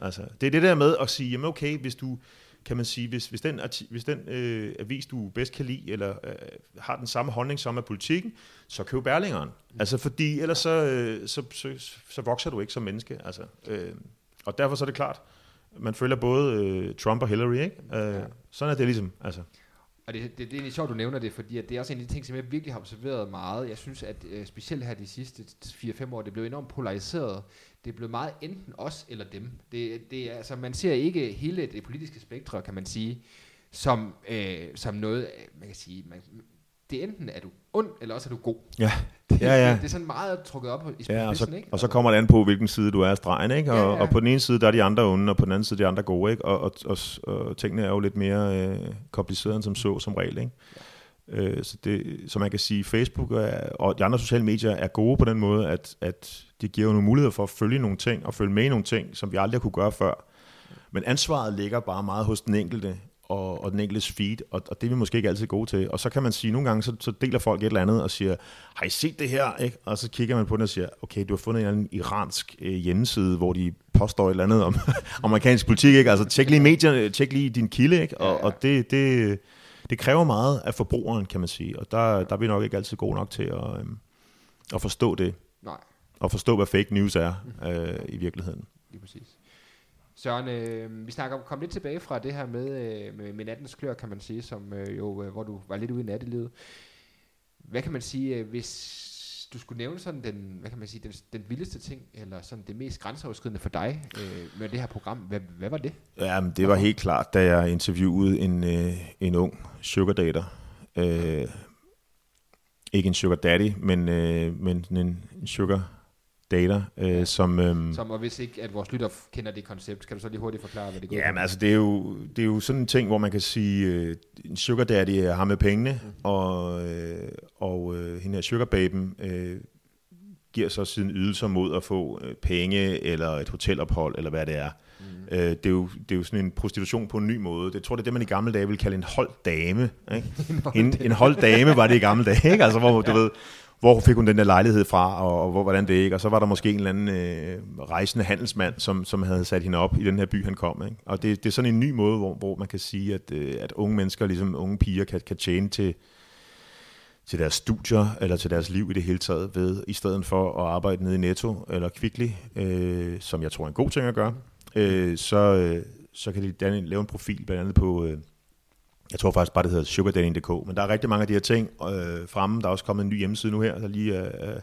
Altså, det er det der med at sige, jamen okay, hvis du, kan man sige, hvis, hvis den, hvis den øh, avis, du bedst kan lide, eller øh, har den samme holdning som af politikken, så køb Berlingeren. Mm. Altså fordi, ellers så, øh, så, så, så vokser du ikke som menneske. Altså, øh, og derfor så er det klart, man følger både øh, Trump og Hillary, ikke? Øh, ja. Sådan er det ligesom, altså. Og det, det, det er egentlig sjovt, du nævner det, fordi at det er også en af de ting, som jeg virkelig har observeret meget. Jeg synes, at øh, specielt her de sidste 4-5 år, det blev enormt polariseret. Det blev meget enten os eller dem. Det, det er, altså, man ser ikke hele det politiske spektrum, kan man sige, som, øh, som noget, man kan sige, man, det er enten er du ond, eller også er du god. Ja, Det, ja, ja. Det, det er sådan meget trukket op i Ja, og spidsen, så, ikke? og så kommer det an på, hvilken side du er af stregen, ikke? Og, Ja, ja, ja. ja. og på den ene side, der er de andre onde, og på den anden side, de andre gode, ikke? Og, og, og, og tingene er jo lidt mere øh, kompliceret end som så, som regel, ikke? Øh, så, det, så man kan sige, Facebook er, og de andre sociale medier er gode på den måde, at, at de giver jo nogle muligheder for at følge nogle ting, og følge med i nogle ting, som vi aldrig kunne gøre før. Men ansvaret ligger bare meget hos den enkelte, og, og den enkeltes feed, og, og det er vi måske ikke altid gode til. Og så kan man sige, nogle gange, så, så deler folk et eller andet og siger, har I set det her? Ikke? Og så kigger man på det og siger, okay, du har fundet en eller anden iransk øh, hjemmeside, hvor de påstår et eller andet om amerikansk politik. Ikke? Altså tjek lige medierne, tjek lige din kilde, ikke? Og, og det, det, det kræver meget af forbrugeren, kan man sige. Og der, der er vi nok ikke altid gode nok til at, øhm, at forstå det, Nej, og forstå, hvad fake news er øh, i virkeligheden. lige præcis. Søren, øh, vi snakker om, kom lidt tilbage fra det her med, øh, med, med nattens klør, kan man sige, som øh, jo, øh, hvor du var lidt ude i nattelivet. Hvad kan man sige, øh, hvis du skulle nævne sådan den, hvad kan man sige, den, den vildeste ting, eller sådan det mest grænseoverskridende for dig øh, med det her program, hvad, hvad var det? Ja, men det var helt klart, da jeg interviewede en, øh, en ung sugar dater. Øh, ikke en sugar daddy, men, øh, men en sugar dater, øh, som... Øh, Som, og hvis ikke, at vores lytter kender det koncept, kan du så lige hurtigt forklare, hvad det går ud Ja, på? men altså, det er, jo, det er jo sådan en ting, hvor man kan sige, øh, en sugar daddy er ham med pengene, Mm. og, øh, og øh, hende her sugar baben øh, giver så sine ydelser mod at få øh, penge, eller et hotelophold, eller hvad det er. Mm. Øh, det, er jo, det er jo sådan en prostitution på en ny måde. Det jeg tror det er det, man i gamle dage ville kalde en holddame. Ikke? en, en holddame var det i gamle dage, ikke? Altså, hvor, du ved, hvor fik hun den der lejlighed fra, og, og hvor, hvordan det ikke, og så var der måske en eller anden øh, rejsende handelsmand, som, som havde sat hende op i den her by, han kom. Ikke? Og det, det er sådan en ny måde, hvor, hvor man kan sige, at, øh, at unge mennesker, ligesom unge piger, kan, kan tjene til, til deres studier, eller til deres liv i det hele taget, ved, i stedet for at arbejde nede i Netto eller Kvickly, øh, som jeg tror er en god ting at gøre, øh, så, øh, så kan de danne, lave en profil, blandt andet på, øh, jeg tror faktisk bare, det hedder sugardating.dk, men der er rigtig mange af de her ting øh, fremme. Der er også kommet en ny hjemmeside nu her, der lige øh,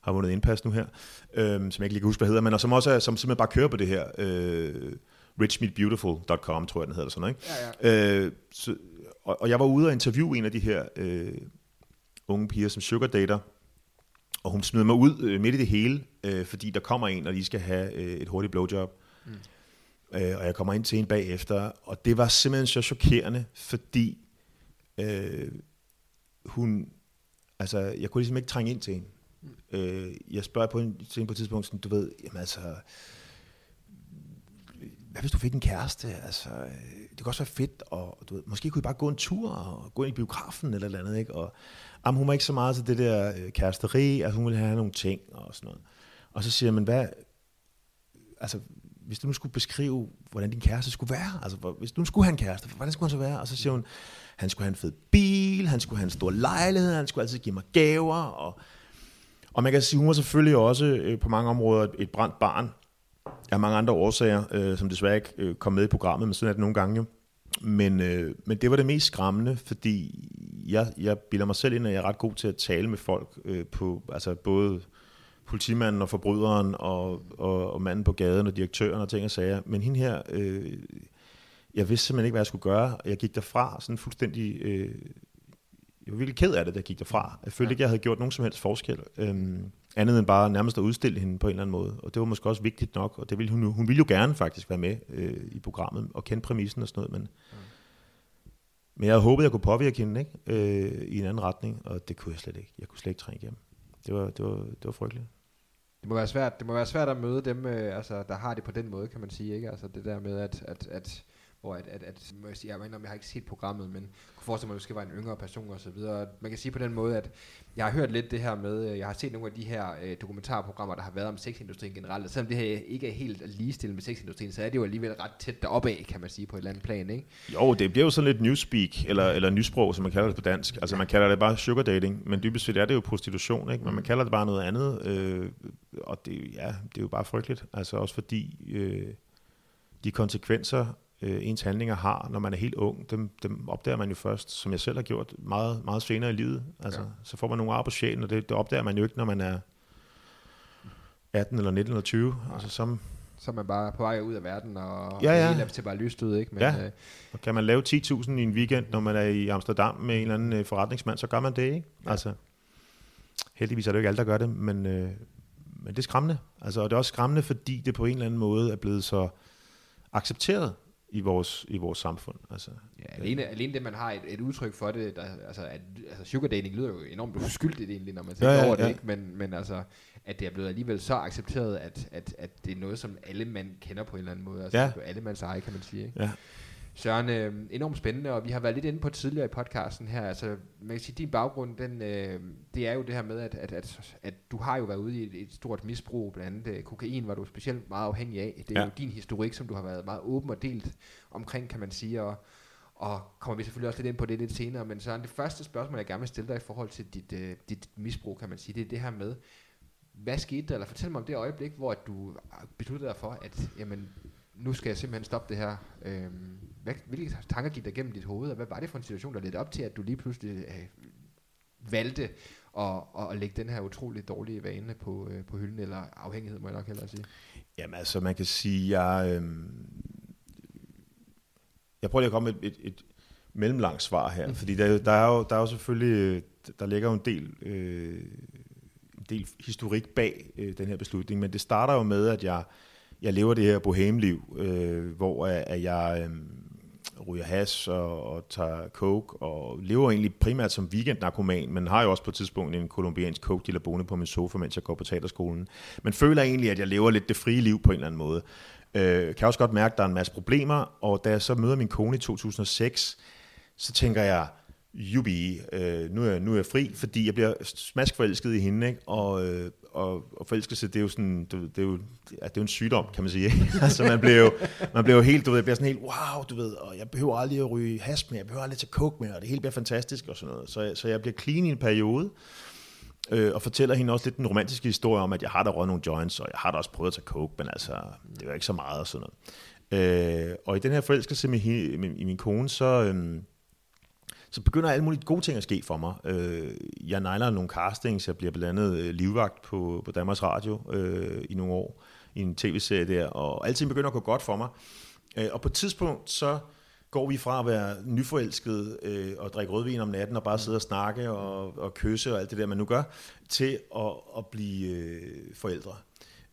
har vundet indpas nu her, øh, som jeg ikke lige kan huske, hvad hedder, men og som også er, som simpelthen bare kører på det her, øh, richmeetbeautiful.com, tror jeg, den hedder sådan, ikke? Ja, ja. Øh, så, og, og jeg var ude og interviewe en af de her øh, unge piger som sugar dater, og hun smider mig ud øh, midt i det hele, øh, fordi der kommer en, og de skal have øh, et hurtigt blowjob. Mm. Øh, og jeg kommer ind til en bagefter, og det var simpelthen så chokerende, fordi øh, hun, altså, jeg kunne ligesom ikke trænge ind til hende. Øh, jeg spørger på hende, til hende på et tidspunkt, sådan, du ved, jamen altså, hvad hvis du fik en kæreste? Altså, det kunne også være fedt, og du ved, måske kunne I bare gå en tur og gå ind i biografen eller noget andet, ikke? Og jamen, hun var ikke så meget til det der øh, kæresteri, altså hun ville have nogle ting og sådan noget. Og så siger jeg, men hvad, altså, hvis du nu skulle beskrive, hvordan din kæreste skulle være, altså hvis du nu skulle have en kæreste, hvordan skulle han så være? Og så siger hun, han skulle have en fed bil, han skulle have en stor lejlighed, han skulle altid give mig gaver, og, og man kan sige, hun var selvfølgelig også øh, på mange områder et, et brændt barn, af mange andre årsager, øh, som desværre ikke øh, kom med i programmet, men sådan er det nogle gange jo. Men, øh, men det var det mest skræmmende, fordi jeg, jeg bilder mig selv ind, at jeg er ret god til at tale med folk, øh, på, altså både politimanden og forbryderen og, og, og manden på gaden og direktøren og ting og sager. Men hende her, øh, jeg vidste simpelthen ikke, hvad jeg skulle gøre. Jeg gik derfra sådan fuldstændig... Øh, jeg var virkelig ked af det, da jeg gik derfra. Jeg følte ikke, jeg havde gjort nogen som helst forskel. Øhm, andet end bare nærmest at udstille hende på en eller anden måde. Og det var måske også vigtigt nok, og det ville hun, hun ville jo gerne faktisk være med øh, i programmet og kende præmissen og sådan noget, men, men jeg havde håbet, jeg kunne påvirke hende ikke? Øh, i en anden retning, og det kunne jeg slet ikke. Jeg kunne slet ikke trænge igennem. Det var, det var, det var frygteligt. Det må være svært, det må være svært at møde dem, øh, altså, der har det på den måde, kan man sige. Ikke? Altså, det der med, at, at, at hvor at, at, at må jeg, sige, jeg, mener, jeg har ikke set programmet, men kunne forestille mig, at det skal være en yngre person og så videre. Man kan sige på den måde, at jeg har hørt lidt det her med, øh, jeg har set nogle af de her øh, dokumentarprogrammer, der har været om sexindustrien generelt, og selvom det her ikke er helt ligestillet med sexindustrien, så er det jo alligevel ret tæt deroppe af, kan man sige, på et eller andet plan, ikke? Jo, det bliver jo sådan lidt newspeak, eller, eller nysprog, som man kalder det på dansk. Altså man kalder det bare sugar dating, men dybest set er det jo prostitution, ikke? men man kalder det bare noget andet, øh, og det, ja, det er jo bare frygteligt. Altså også fordi øh, de konsekvenser, øh, ens handlinger har, når man er helt ung, dem, dem opdager man jo først, som jeg selv har gjort, meget, meget senere i livet. Altså, Ja. ja. Så får man nogle ar på sjælen, og det, det opdager man jo ikke, når man er 18 eller 19 eller 20. Altså, som, Så er man bare på vej ud af verden, og Ja, ja. hele til bare lyst ud, ikke? Men, Ja. øh, og kan man lave 10.000 i en weekend, når man er i Amsterdam med en eller anden øh, forretningsmand, så gør man det, ikke? Ja. Altså, heldigvis er det jo ikke alle, der gør det, men, øh, men det er skræmmende. Altså, og det er også skræmmende, fordi det på en eller anden måde er blevet så accepteret i vores, i vores samfund. Altså, Ja, alene, alene det, man har et, et udtryk for det, der, altså, at, altså sugar dating lyder jo enormt uskyldigt egentlig, når man tænker Ja, ja, over det, ja. ikke? Men, men altså, at det er blevet alligevel så accepteret, at, at, at det er noget, som alle mand kender på en eller anden måde. Altså, ja. alle mands eje, kan man sige. Ikke? Ja. Søren, øh, enormt spændende, og vi har været lidt inde på tidligere i podcasten her, altså man kan sige, din baggrund, den, øh, det er jo det her med, at, at, at, at du har jo været ude i et, et stort misbrug, blandt andet øh, kokain var du specielt meget afhængig af. Det er Ja. jo din historik, som du har været meget åben og delt omkring, kan man sige, og, og kommer vi selvfølgelig også lidt ind på det lidt senere, men Søren, det første spørgsmål, jeg gerne vil stille dig i forhold til dit, øh, dit misbrug, kan man sige, det er det her med, hvad skete der, eller fortæl mig om det øjeblik, hvor du besluttede dig for, at jamen, nu skal jeg simpelthen stoppe det her. Øhm, hvad, hvilke tanker gik der gennem dit hoved, og hvad var det for en situation, der ledte op til, at du lige pludselig øh, valgte at, at, lægge den her utrolig dårlige vane på, øh, på hylden, eller afhængighed, må jeg nok hellere sige. Jamen altså, man kan sige, jeg, øh, jeg prøver lige at komme med et, et, et mellemlangt svar her, Mm. fordi der, der, er jo, der er jo selvfølgelig, øh, der ligger jo en del, øh, en del historik bag øh, den her beslutning, men det starter jo med, at jeg, jeg lever det her bohemliv, øh, hvor øh, at, jeg øh, ryger hash og, og tager coke, og lever egentlig primært som weekendnarkoman, men har jo også på et tidspunkt en kolumbiansk coke dealer boende på min sofa, mens jeg går på teaterskolen. Men føler egentlig, at jeg lever lidt det frie liv på en eller anden måde. Øh, kan også godt mærke, at der er en masse problemer, og da jeg så møder min kone i 2006, så tænker jeg, jubi, øh, nu, er, nu er jeg fri, fordi jeg bliver smaskforelsket i hende, ikke? Og, øh, og, og forelskelse, det er jo sådan, du, ved, det er jo, det er jo en sygdom, kan man sige. ikke? altså man bliver jo, man bliver jo helt, du ved, jeg bliver sådan helt, wow, du ved, og jeg behøver aldrig at ryge has mere, jeg behøver aldrig at tage coke mere, og det hele bliver fantastisk og sådan noget. Så, så jeg bliver clean i en periode, øh, og fortæller hende også lidt den romantiske historie om, at jeg har da røget nogle joints, og jeg har da også prøvet at tage coke, men altså, det var ikke så meget og sådan noget. Øh, og i den her forelskelse med, hende, med, i min kone, så, øh, så begynder alle mulige gode ting at ske for mig. Øh, jeg nejler nogle castings, jeg bliver blandt andet øh, livvagt på, på Danmarks Radio øh, i nogle år, i en tv-serie der, og alting begynder at gå godt for mig. Øh, og på et tidspunkt, så går vi fra at være nyforelsket øh, og drikke rødvin om natten og bare sidde og snakke og, og kysse og alt det der, man nu gør, til at, at blive øh, forældre.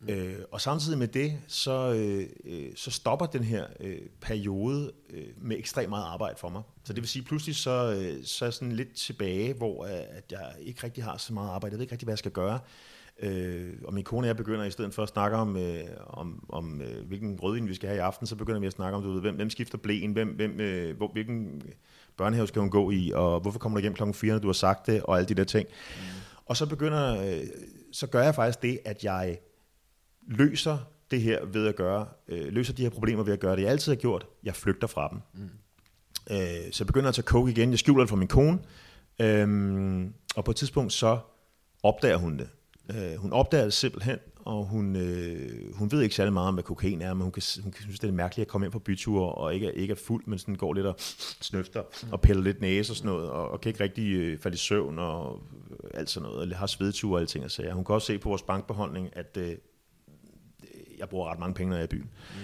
Mm. Øh, og samtidig med det, så, øh, øh, så stopper den her øh, periode øh, med ekstremt meget arbejde for mig. Så det vil sige, pludselig så, øh, så er jeg sådan lidt tilbage, hvor øh, at jeg ikke rigtig har så meget arbejde. Jeg ved ikke rigtig, hvad jeg skal gøre. Øh, og min kone og jeg begynder i stedet for at snakke om, øh, om, om øh, hvilken rødvin vi skal have i aften, så begynder vi at snakke om, du ved, hvem, hvem skifter blæen, hvem, hvem, øh, hvor, hvilken børnehave skal hun gå i, og hvorfor kommer du hjem klokken 4, når du har sagt det, og alle de der ting. Mm. Og så begynder, øh, så gør jeg faktisk det, at jeg løser det her ved at gøre, øh, løser de her problemer ved at gøre det, jeg altid har gjort. Jeg flygter fra dem. Mm. Øh, så jeg begynder at tage coke igen. Jeg skjuler det fra min kone. Øh, og på et tidspunkt så opdager hun det. Øh, hun opdager det simpelthen, og hun, øh, hun ved ikke særlig meget om, hvad kokain er, men hun kan, hun kan synes, det er mærkeligt at komme ind på byture og ikke, ikke er fuld, men sådan går lidt og snøfter og piller lidt næse og sådan noget, og, og kan ikke rigtig øh, falde i søvn og alt sådan noget, og har svedture og alting og sager. Hun kan også se på vores bankbeholdning, at øh, jeg bruger ret mange penge, når jeg er i byen. Mm.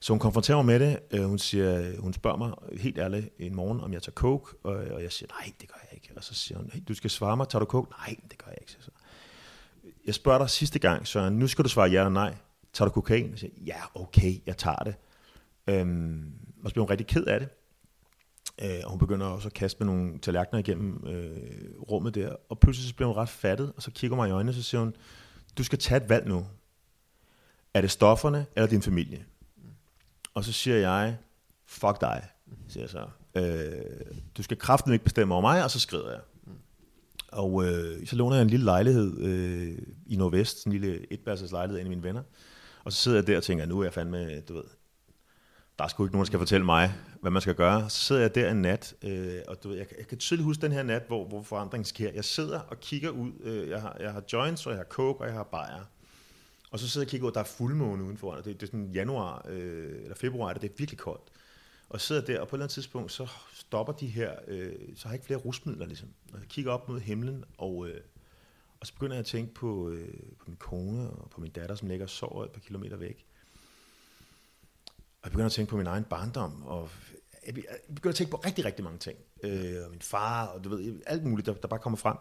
Så hun konfronterer mig med det. Øh, hun, siger, hun spørger mig helt ærligt en morgen, om jeg tager coke, og, og jeg siger, nej, det gør jeg ikke. Og så siger hun, hey, du skal svare mig, tager du coke? Nej, det gør jeg ikke. Så, jeg spørger dig sidste gang, Søren, nu skal du svare ja eller nej. Tager du kokain? Jeg siger, ja, okay, jeg tager det. Øhm, og så bliver hun rigtig ked af det. Øh, og hun begynder også at kaste med nogle tallerkener igennem øh, rummet der. Og pludselig så bliver hun ret fattet, og så kigger mig i øjnene, og så siger hun, du skal tage et valg nu. Er det stofferne eller din familie? Og så siger jeg, fuck dig, siger jeg så. Øh, du skal kraften ikke bestemme over mig, og så skrider jeg. Og øh, så låner jeg en lille lejlighed øh, i Nordvest, en lille etværelses lejlighed af af mine venner. Og så sidder jeg der og tænker, nu er jeg fandme, du ved, der er sgu ikke nogen, der skal fortælle mig, hvad man skal gøre. Så sidder jeg der en nat, øh, og du ved, jeg, jeg kan tydeligt huske den her nat, hvor, hvor forandringen sker. Jeg sidder og kigger ud, øh, jeg, har, jeg har joints, og jeg har coke, og jeg har bajer. Og så sidder jeg og kigger ud, der er fuldmåne udenfor, og det, det er sådan januar øh, eller februar, det er virkelig koldt. Og sidder der, og på et eller andet tidspunkt, så stopper de her, øh, så har jeg ikke flere rusmidler ligesom. Og jeg kigger op mod himlen, og, øh, og så begynder jeg at tænke på, øh, på min kone og på min datter, som ligger og sover et par kilometer væk. Og jeg begynder at tænke på min egen barndom, og jeg begynder at tænke på rigtig, rigtig mange ting. Øh, og min far, og du ved, alt muligt, der, der bare kommer frem.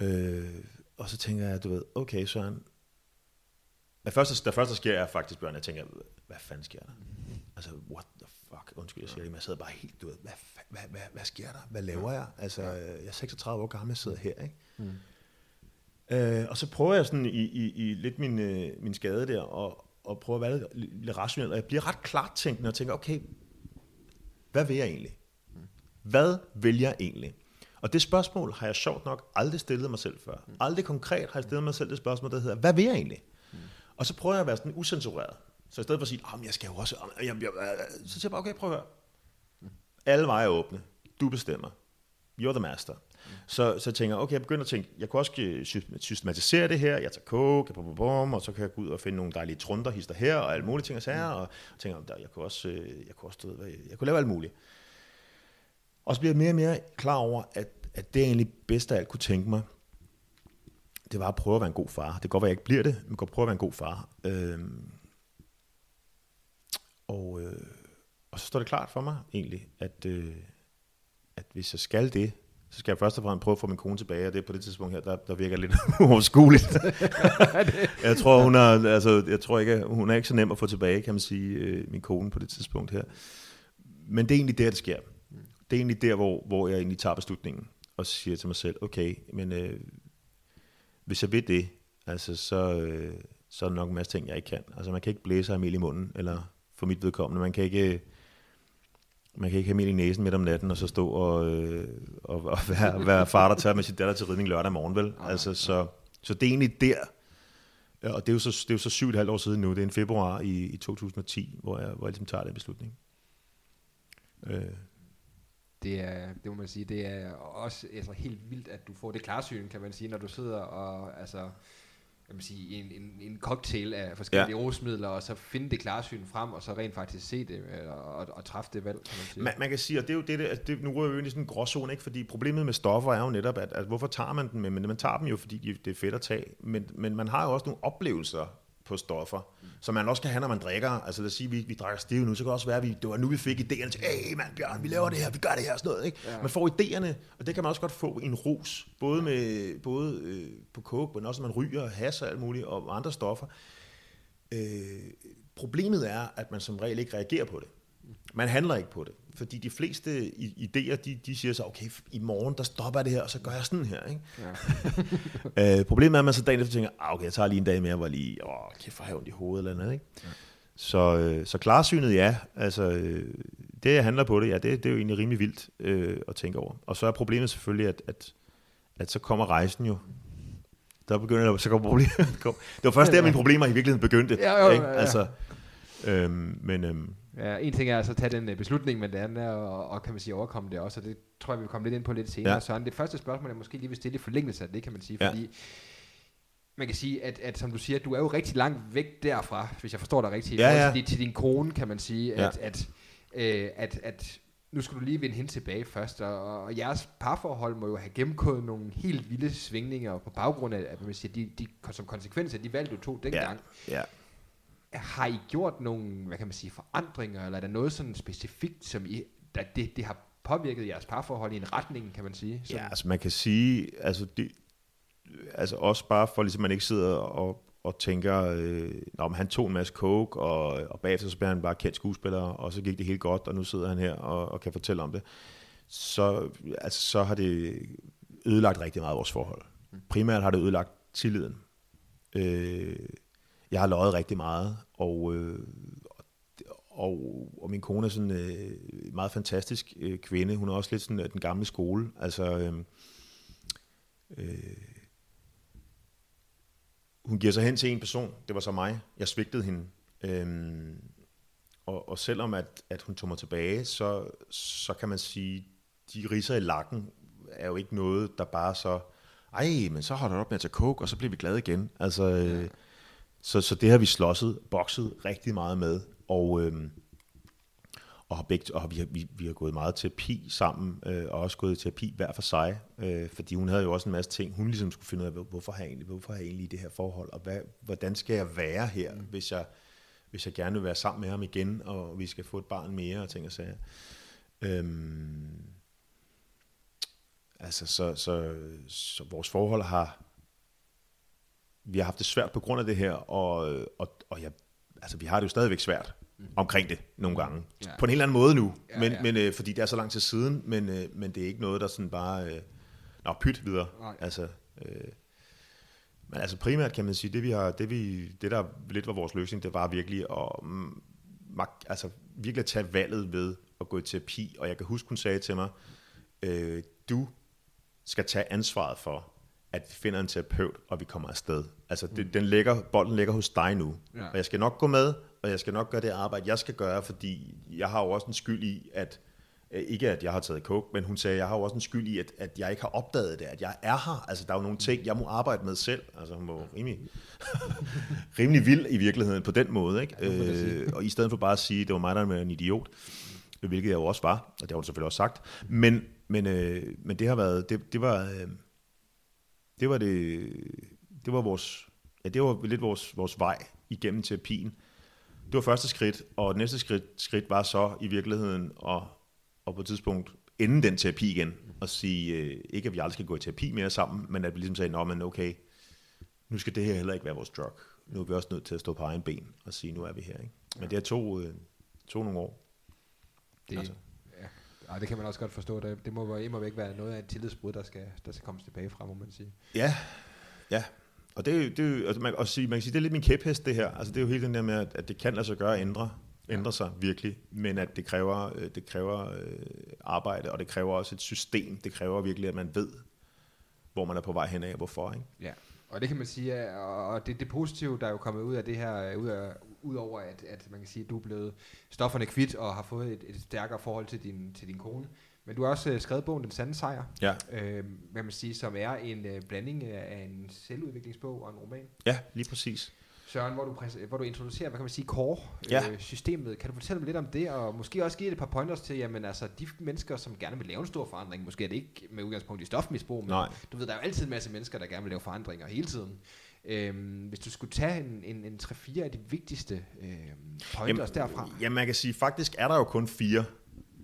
Øh, og så tænker jeg, du ved, okay Søren, det første, det første, sker, er faktisk, Bjørn, jeg tænker, hvad fanden sker der? Altså, what the fuck? Undskyld, jeg siger det, men jeg sidder bare helt, du ved, hvad, hvad, hvad, hvad sker der? Hvad laver jeg? Altså, jeg er 36 år gammel, jeg sidder her, ikke? Mm. Øh, og så prøver jeg sådan i, i, i lidt min, øh, min skade der, og, og prøver at være lidt, lidt rationel, og jeg bliver ret klart tænkende og tænker, okay, hvad vil jeg egentlig? Hvad vil jeg egentlig? Og det spørgsmål har jeg sjovt nok aldrig stillet mig selv før. Aldrig konkret har jeg stillet mig selv det spørgsmål, der hedder, hvad vil jeg egentlig? Og så prøver jeg at være sådan usensureret. Så i stedet for at sige, oh, jeg skal jo også... Jeg, jeg, jeg, så siger jeg bare, okay, prøv at høre. Alle veje er åbne. Du bestemmer. You're the master. Mm. Så, så tænker jeg, okay, jeg begynder at tænke, jeg kunne også systematisere det her, jeg tager coke, bum, bum, bum, og så kan jeg gå ud og finde nogle dejlige trunder, hister her, og alle mulige ting og sager, mm. og tænker, der, jeg kunne også, jeg kunne også, jeg, jeg kunne lave alt muligt. Og så bliver jeg mere og mere klar over, at, at det er egentlig bedst af alt kunne tænke mig, det var at prøve at være en god far. Det kan godt være, jeg ikke bliver det, men jeg kan prøve at være en god far. Øhm, og, øh, og så står det klart for mig egentlig, at, øh, at hvis jeg skal det, så skal jeg først og fremmest prøve at få min kone tilbage, og det er på det tidspunkt her, der, der virker lidt uoverskueligt. jeg tror, hun er, altså, jeg tror ikke, hun er ikke så nem at få tilbage, kan man sige, øh, min kone på det tidspunkt her. Men det er egentlig der, det sker. Det er egentlig der, hvor, hvor jeg egentlig tager beslutningen, og siger til mig selv, okay, men øh, hvis jeg vil det, altså, så, øh, så er der nok en masse ting, jeg ikke kan. Altså, man kan ikke blæse mel i munden, eller for mit vedkommende, man kan ikke... Man kan ikke have mel i næsen midt om natten, og så stå og, øh, og, og være, være far, der tager med sin datter til ridning lørdag morgen, vel? Altså, så, så det er egentlig der, og det er jo så, det er jo så syv og et halvt år siden nu, det er en februar i, i 2010, hvor jeg, hvor jeg ligesom tager den beslutning. Øh, det er, det må man sige, det er også altså, helt vildt, at du får det klarsyn, kan man sige, når du sidder og, altså, kan man sige, en, en, en cocktail af forskellige ja. rusmidler, og så finde det klarsyn frem, og så rent faktisk se det, øh, og, og, træffe det valg, kan man sige. Man, man kan sige, og det er jo det, det, det nu vi jo i sådan en gråzone, ikke? fordi problemet med stoffer er jo netop, at, at hvorfor tager man dem? Men man tager dem jo, fordi det er fedt at tage, men, men man har jo også nogle oplevelser på stoffer. Som man også kan have, når man drikker. Altså lad os sige, vi, vi drikker stiv nu, så kan det også være, at vi, det var nu, vi fik idéerne til, hey mand Bjørn, vi laver det her, vi gør det her, sådan noget. Ikke? Ja. Man får idéerne, og det kan man også godt få i en rus, både, med, både øh, på coke, men også når man ryger, has og alt muligt, og andre stoffer. Øh, problemet er, at man som regel ikke reagerer på det. Man handler ikke på det. Fordi de fleste idéer, de, de siger så, okay, i morgen, der stopper det her, og så gør jeg sådan her. Ikke? Ja. øh, problemet er, at man så dagen efter tænker, ah, okay, jeg tager lige en dag mere, hvor lige, åh, kæft, for havn i hovedet eller andet. Ikke? Ja. Så, øh, så klarsynet, ja. Altså, øh, det, jeg handler på det, ja, det, det er jo egentlig rimelig vildt øh, at tænke over. Og så er problemet selvfølgelig, at, at, at så kommer rejsen jo. Der begynder så kommer problemet. det var først der, mine problemer i virkeligheden begyndte. Ja, jo, ikke? ja, ja. Altså, øhm, men øhm, Ja, en ting er altså at tage den øh, beslutning, men det andet er at, og, kan man sige, overkomme det også, og det tror jeg, vi vil komme lidt ind på lidt senere. Ja. Ja. Søren, det første spørgsmål, jeg måske lige vil stille i forlængelse af det, kan man sige, Ja. fordi man kan sige, at, at som du siger, du er jo rigtig langt væk derfra, hvis jeg forstår dig rigtigt, Ja, ja. til, din- til din kone, kan man sige, Ja. at, at, øh, at, at nu skal du lige vinde hende tilbage først, og, og jeres parforhold må jo have gennemgået nogle helt vilde svingninger på baggrund af, at man siger, de, de, som konsekvens af de valg, du tog ja, dengang. ja. Har I gjort nogle, hvad kan man sige, forandringer, eller er der noget sådan specifikt, som I, der, det, det har påvirket jeres parforhold i en retning, kan man sige? Som, Ja, altså man kan sige, altså, det, altså også bare for ligesom man ikke sidder og, og tænker, øh, om han tog en masse coke, og, og bagefter så bliver han bare kendt skuespiller, og så gik det helt godt, og nu sidder han her og, og kan fortælle om det. Så, altså, så har det ødelagt rigtig meget vores forhold. Primært har det ødelagt tilliden. Øh, jeg har løjet rigtig meget, og, øh, og, og min kone er sådan øh, en meget fantastisk øh, kvinde. Hun er også lidt sådan øh, den gamle skole. Altså, øh, øh, hun giver sig hen til en person. Det var så mig. Jeg svigtede hende. Øh, og, og selvom at, at hun tog mig tilbage, så, så kan man sige, de riser i lakken er jo ikke noget, der bare så, ej, men så holder du op med at tage coke, og så bliver vi glade igen. Altså, øh, så, så det har vi slåsset, bokset rigtig meget med, og, øhm, og, har begge, og vi, har, vi, vi har gået meget terapi sammen, øh, og også gået i terapi hver for sig, øh, fordi hun havde jo også en masse ting, hun ligesom skulle finde ud af, hvor- hvorfor har jeg egentlig, hvorfor har jeg egentlig det her forhold, og hvad, hvordan skal jeg være her, mm. hvis, jeg, hvis jeg gerne vil være sammen med ham igen, og vi skal få et barn mere, og ting og sager. Øhm, altså, så, så, så vores forhold har, vi har haft det svært på grund af det her, og, og, og jeg, altså, vi har det jo stadigvæk svært omkring det nogle gange. Ja. På en helt anden måde nu, Ja, men, ja. men øh, fordi det er så lang tid siden, men, øh, men det er ikke noget, der sådan bare, øh, nå, pyt videre. Nej. Altså, øh, men altså primært kan man sige, det vi har, det, vi, det der lidt var vores løsning, det var virkelig at, mm, mak- altså, virkelig at tage valget ved at gå i terapi, og jeg kan huske, hun sagde til mig, øh, du skal tage ansvaret for, at vi finder en terapeut, og vi kommer afsted. Altså, det, den ligger, bolden ligger hos dig nu. Ja. Og jeg skal nok gå med, og jeg skal nok gøre det arbejde, jeg skal gøre, fordi jeg har jo også en skyld i, at øh, ikke at jeg har taget coke, men hun sagde, jeg har jo også en skyld i, at, at jeg ikke har opdaget det, at jeg er her. Altså, der er jo nogle ting, jeg må arbejde med selv. Altså, hun var rimelig, rimelig vild i virkeligheden på den måde, ikke? Ja, øh, og i stedet for bare at sige, det var mig, der var en idiot, hvilket jeg jo også var, og det har hun selvfølgelig også sagt, men, men, øh, men det har været, det, det var, øh, det var det, det var vores, ja, det var lidt vores, vores vej igennem terapien. Det var første skridt, og næste skridt, skridt var så i virkeligheden at, at på et tidspunkt ende den terapi igen, og sige, øh, ikke at vi aldrig skal gå i terapi mere sammen, men at vi ligesom sagde, nå, men okay, nu skal det her heller ikke være vores drug. Nu er vi også nødt til at stå på egen ben og sige, nu er vi her. Ikke? Men det har to, øh, to nogle år. Det, Altså. Ja. Det kan man også godt forstå. Det, det må immer væk være noget af et tillidsbrud, der skal, der skal komme tilbage fra, må man sige. Ja, ja. Og det, jo- det, jo- altså man, og sige, man kan sige, det er lidt min kæphest, det her. Altså det er jo hele den der med, at, at det kan lade sig gøre at ændre, ændre sig virkelig, men at det kræver, øh, det kræver øh, arbejde, og det kræver også et system. Det kræver virkelig, at man ved, hvor man er på vej hen af, hvorfor. Ikke? Ja, og det kan man sige, og det, det positive, der er jo kommet ud af det her, øh, ud af, udover at, at man kan sige, at du er blevet stofferne kvidt og har fået et, et stærkere forhold til din, til din kone. Men du har også øh, skrevet bogen Den Sande Sejr, Ja, øh, hvad man sige, som er en øh, blanding af en selvudviklingsbog og en roman. ja lige præcis. Søren, hvor du, præs- hvor du introducerer, hvad kan man sige, Ja. core-systemet. kan du fortælle mig lidt om det, og måske også give et par pointers til, jamen altså, de mennesker, som gerne vil lave en stor forandring, måske er det ikke med udgangspunkt i stofmisbrug, men Nej. du ved, der er jo altid en masse mennesker, der gerne vil lave forandringer hele tiden. Øhm, hvis du skulle tage en, en, en 3-4 af de vigtigste øhm, pointers jamen, derfra. Ja, man kan sige, faktisk er der jo kun fire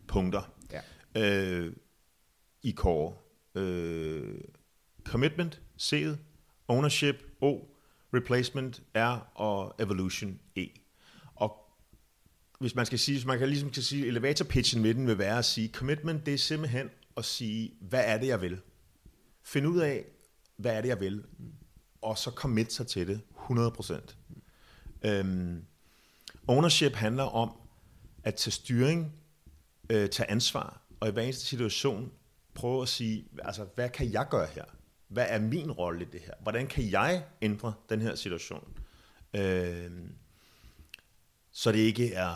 punkter Ja. øh, i core. Øh, commitment, C'et, ownership, O, replacement, R og evolution, E. Og hvis man skal sige, hvis man kan ligesom kan sige, elevator pitchen med den vil være at sige, commitment, det er simpelthen at sige, hvad er det, jeg vil? Find ud af, hvad er det, jeg vil? Og så commit sig til det, 100%. Øhm, ownership handler om at tage styring, øh, tage ansvar, og i hver eneste situation prøve at sige, altså, hvad kan jeg gøre her? Hvad er min rolle i det her? Hvordan kan jeg ændre den her situation? Øh, så det ikke er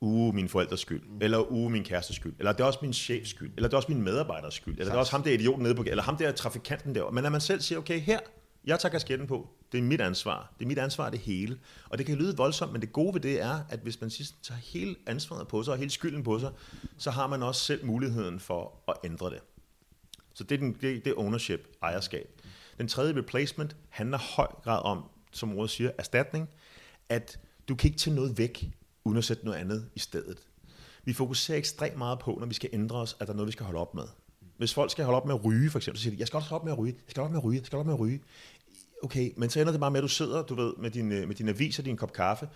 uge min forældres skyld, mm. eller uge min kærestes skyld, eller det er også min chefs skyld, eller det er også min medarbejders skyld, eller det er også ham der idioten nede på, eller ham der trafikanten der. Men når man selv siger, okay, her, jeg tager kasketten på, det er mit ansvar, det er mit ansvar det hele. Og det kan lyde voldsomt, men det gode ved det er, at hvis man sidst tager hele ansvaret på sig, og hele skylden på sig, så har man også selv muligheden for at ændre det. Så det er, den, det, det er ownership, ejerskab. Den tredje replacement handler høj grad om, som ordet siger, erstatning, at du kan ikke tage noget væk, uden at sætte noget andet i stedet. Vi fokuserer ekstremt meget på, når vi skal ændre os, at der er noget, vi skal holde op med. Hvis folk skal holde op med at ryge, for eksempel, så siger de, jeg skal også holde op med at ryge, jeg skal holde op med at ryge, jeg skal holde op med at ryge. Okay, men så ender det bare med, at du sidder, du ved, med din, med din avis og din kop kaffe,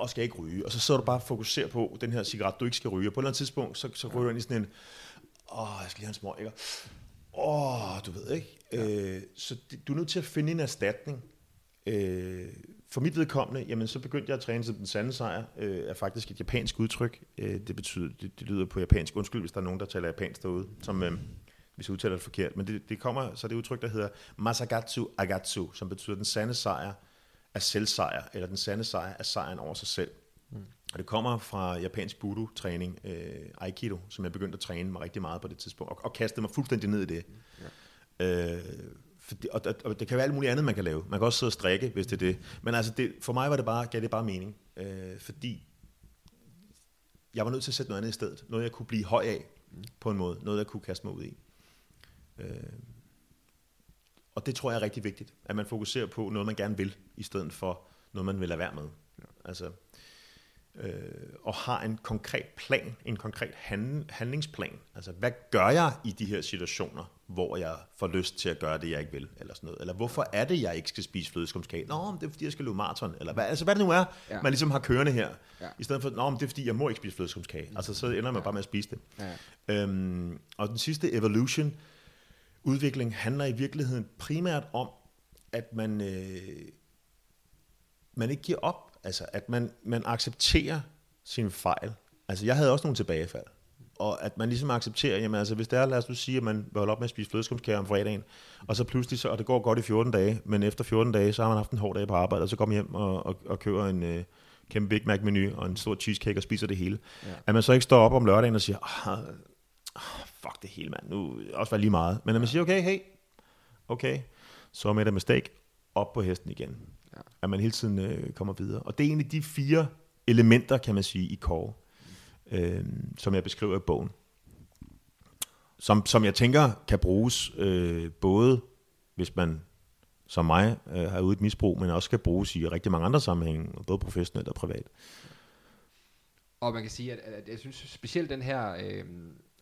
og skal ikke ryge. Og så sidder du bare og fokuserer på den her cigaret, du ikke skal ryge. Og på et eller andet tidspunkt, så, så ryger du ind i sådan en, åh, jeg skal lige have en små, ikke? Åh, du ved ikke. Ja. Øh, så det, du er nødt til at finde en erstatning. Øh, for mit vedkommende, jamen så begyndte jeg at træne som den sande sejr, øh, er faktisk et japansk udtryk. Øh, det betyder, det, det lyder på japansk. Undskyld, hvis der er nogen, der taler japansk derude, som øh, hvis jeg udtaler det forkert. Men det, det kommer, så det udtryk, der hedder Masagatsu Agatsu, som betyder den sande sejr er selvsejr, eller den sande sejr er sejren over sig selv. Mm. Og det kommer fra japansk budo-træning, øh, Aikido, som jeg begyndte at træne mig rigtig meget på det tidspunkt, og, og kastede mig fuldstændig ned i det. Ja. Øh, for det, og, og det kan være alt muligt andet, man kan lave. Man kan også sidde og strikke, hvis det er det. Men altså, det, for mig var det bare, gav det bare mening. Øh, fordi jeg var nødt til at sætte noget andet i stedet. Noget, jeg kunne blive høj af mm. på en måde. Noget, jeg kunne kaste mig ud i. Øh, og det tror jeg er rigtig vigtigt. At man fokuserer på noget, man gerne vil, i stedet for noget, man vil lade være med. Ja. Altså, øh, og har en konkret plan, en konkret hand, handlingsplan. Altså, hvad gør jeg i de her situationer, hvor jeg får lyst til at gøre det, jeg ikke vil, eller sådan noget. Eller hvorfor er det, jeg ikke skal spise flødeskumskage? Nå, det er fordi, jeg skal løbe maraton, eller hvad, altså, hvad det nu er, ja. man ligesom har kørende her. Ja. I stedet for, nå, det er fordi, jeg må ikke spise flødeskumskage. Mm. Altså, så ender man ja. bare med at spise det. Ja. Øhm, og den sidste, evolution, udvikling, handler i virkeligheden primært om, at man, øh, man ikke giver op. Altså, at man, man accepterer sine fejl. Altså, jeg havde også nogle tilbagefald og at man ligesom accepterer, jamen altså, hvis det er, lad os nu sige, at man vil holde op med at spise flødeskumskager om fredagen, og så pludselig, så, og det går godt i 14 dage, men efter 14 dage, så har man haft en hård dag på arbejde, og så kommer hjem og, og, og køber en øh, kæmpe Big Mac-menu og en stor cheesecake og spiser det hele. Ja. At man så ikke står op om lørdagen og siger, ah, fuck det hele, mand, nu også var lige meget. Men at man siger, okay, hey, okay, så med det mistake, op på hesten igen. Ja. At man hele tiden øh, kommer videre. Og det er egentlig de fire elementer, kan man sige, i core øh, som jeg beskriver i bogen. Som, som jeg tænker kan bruges øh, både, hvis man som mig øh, har ude et misbrug, men også kan bruges i rigtig mange andre sammenhænge, både professionelt og privat. Og man kan sige, at, at jeg synes specielt den her øh,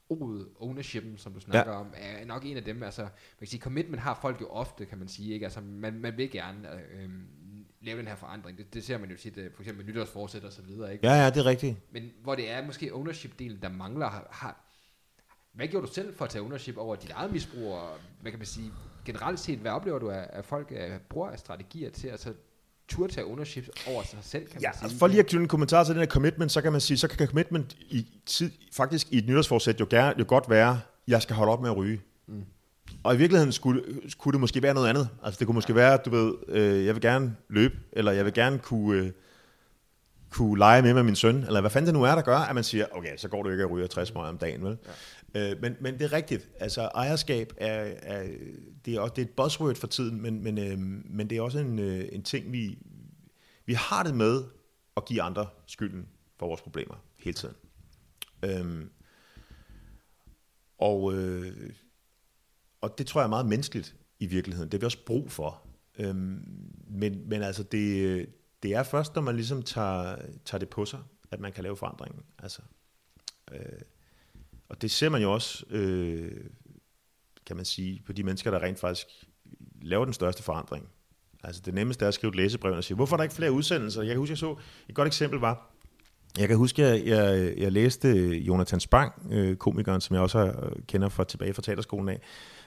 ordet ownership, som du snakker ja. om, er nok en af dem. Altså, man kan sige, commitment har folk jo ofte, kan man sige. Ikke? Altså, man, man vil gerne øh, lave den her forandring. Det, det ser man jo tit, øh, for eksempel nytårsforsæt og så videre. Ikke? Ja, ja, det er rigtigt. Men hvor det er måske ownership-delen, der mangler, har, har, hvad gjorde du selv for at tage ownership over dit eget misbrug, og hvad kan man sige, generelt set, hvad oplever du, at, at folk uh, bruger af strategier til at så turde tage ownership over sig selv, kan ja, man sige? Altså for lige at knytte en kommentar til den her commitment, så kan man sige, så kan commitment i tid, faktisk i et nytårsforsæt jo, gerne, jo godt være, jeg skal holde op med at ryge. Mm. Og i virkeligheden skulle, skulle det måske være noget andet. Altså det kunne måske ja. være, du ved, øh, jeg vil gerne løbe, eller jeg vil gerne kunne, øh, kunne lege med med min søn, eller hvad fanden det nu er, der gør, at man siger, okay, så går du ikke og ryger 60 måneder om dagen, vel? Ja. Øh, men, men det er rigtigt. Altså ejerskab er, er, det er, også, det er et buzzword for tiden, men, men, øh, men det er også en, øh, en ting, vi, vi har det med at give andre skylden for vores problemer hele tiden. Øh, og øh, og det tror jeg er meget menneskeligt i virkeligheden. Det har vi også brug for. Øhm, men, men altså, det, det er først, når man ligesom tager, tager det på sig, at man kan lave forandringen. Altså, øh, og det ser man jo også, øh, kan man sige, på de mennesker, der rent faktisk laver den største forandring. Altså det nemmeste er at skrive et læsebrev og sige, hvorfor er der ikke flere udsendelser? Jeg kan huske, jeg så et godt eksempel var, Jeg kan huske, at jeg, jeg, jeg læste Jonathan Spang, øh, komikeren, som jeg også øh, kender fra tilbage fra teaterskolen af,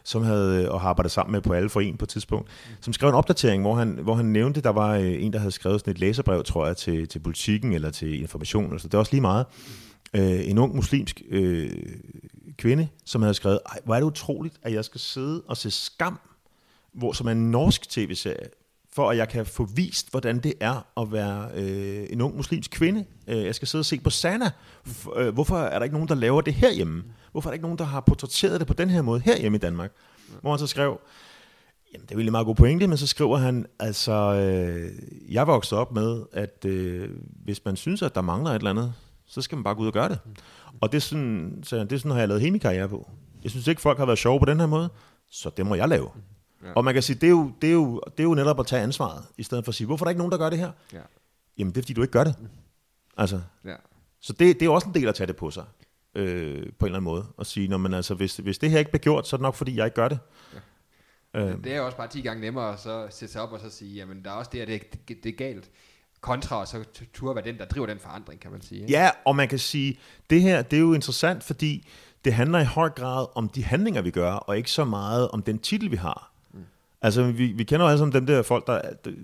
som havde øh, og har arbejdet sammen med på alle for en på et tidspunkt, som skrev en opdatering, hvor han, hvor han nævnte, der var øh, en, der havde skrevet sådan et læserbrev, tror jeg, til, til politikken eller til information. Altså, det er også lige meget. Øh, en ung muslimsk øh, kvinde, som havde skrevet, Ej, hvor er det utroligt, at jeg skal sidde og se Skam, hvor, som er en norsk tv-serie, for at jeg kan få vist, hvordan det er at være øh, en ung muslimsk kvinde. Øh, jeg skal sidde og se på Sana. F- øh, hvorfor er der ikke nogen, der laver det herhjemme? Hvorfor er der ikke nogen, der har portrætteret det på den her måde herhjemme i Danmark? Hvor han så skrev, jamen det er en meget god pointe, men så skriver han, altså, øh, jeg voksede op med, at øh, hvis man synes, at der mangler et eller andet, så skal man bare gå ud og gøre det. Og det er sådan, så det er sådan har jeg lavet hele min karriere på. Jeg synes ikke, folk har været sjove på den her måde, så det må jeg lave. Ja. Og man kan sige, det er, jo, det, er jo, det er jo netop at tage ansvaret, i stedet for at sige, hvorfor er der ikke nogen, der gør det her? Ja. Jamen, det er fordi, du ikke gør det. Altså, Ja. så det, det er også en del at tage det på sig, øh, på en eller anden måde. Og sige, når man, altså, hvis, hvis det her ikke bliver gjort, så er det nok, fordi jeg ikke gør det. Øh, Det er jo også bare 10 gange nemmere at så sætte sig op og så sige, jamen der er også det, at det, det, det er galt. Kontra og så turde være den, der driver den forandring, kan man sige. ikke? Ja, og man kan sige, det her, det er jo interessant, fordi det handler i høj grad om de handlinger, vi gør, og ikke så meget om den titel, vi har. Mm. Altså, vi, vi kender jo alle sammen dem der folk, der,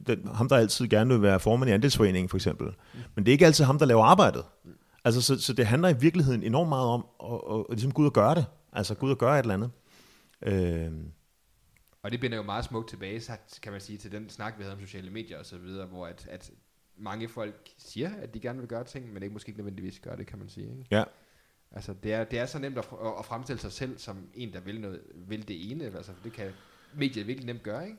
den, ham der altid gerne vil være formand i andelsforeningen, for eksempel. Mm. Men det er ikke altid ham, der laver arbejdet. Mm. Altså, så, så det handler i virkeligheden enormt meget om at, at, at ligesom gå ud og gøre det. Altså, gå ud og gøre et eller andet. Øh, Og det binder jo meget smukt tilbage, så kan man sige, til den snak, vi havde om sociale medier og så videre, hvor at, at mange folk siger, at de gerne vil gøre ting, men ikke måske ikke nødvendigvis gør det, kan man sige. Ikke? ja. Altså, det er, det er så nemt at, at, fremstille sig selv som en, der vil, noget, vil det ene. Altså, det kan mediet virkelig nemt gøre, ikke?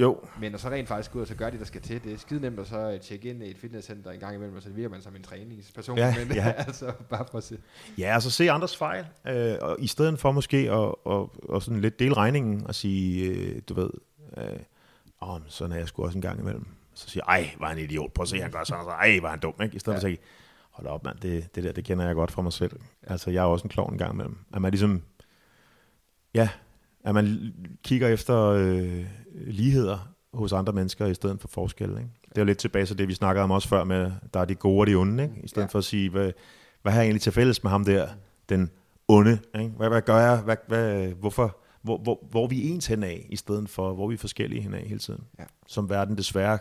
Jo, Men at så rent faktisk gå ud og så gøre det, der skal til. Det er skide nemt at så øh, tjekke ind i et fitnesscenter en gang imellem, og så virker man som en træningsperson. Ja, men ja. altså, bare for at se. Ja, altså se andres fejl, øh, og i stedet for måske at, at, at sådan lidt dele regningen og sige, øh, du ved, øh, åh, sådan er jeg sgu også en gang imellem. Så siger ej, var han en idiot, prøv at se, han gør sådan, så, ej, var han dum, ikke? I stedet ja. for at sige, hold op, mand, det, det der, det kender jeg godt fra mig selv. Altså, jeg er også en klovn en gang imellem. At man ligesom, ja, at man kigger efter øh, ligheder hos andre mennesker i stedet for forskelle, ikke? Det er jo lidt tilbage til det, vi snakkede om også før med, der er de gode og de onde, ikke? I stedet Ja. for at sige, hvad, hvad har jeg egentlig til fælles med ham der, den onde, ikke? Hvad, hvad gør jeg, hvad, hvad, hvorfor, hvor, hvor, hvor er vi ens hen af, i stedet for, hvor vi er forskellige hen af hele tiden. Ja. Som verden desværre,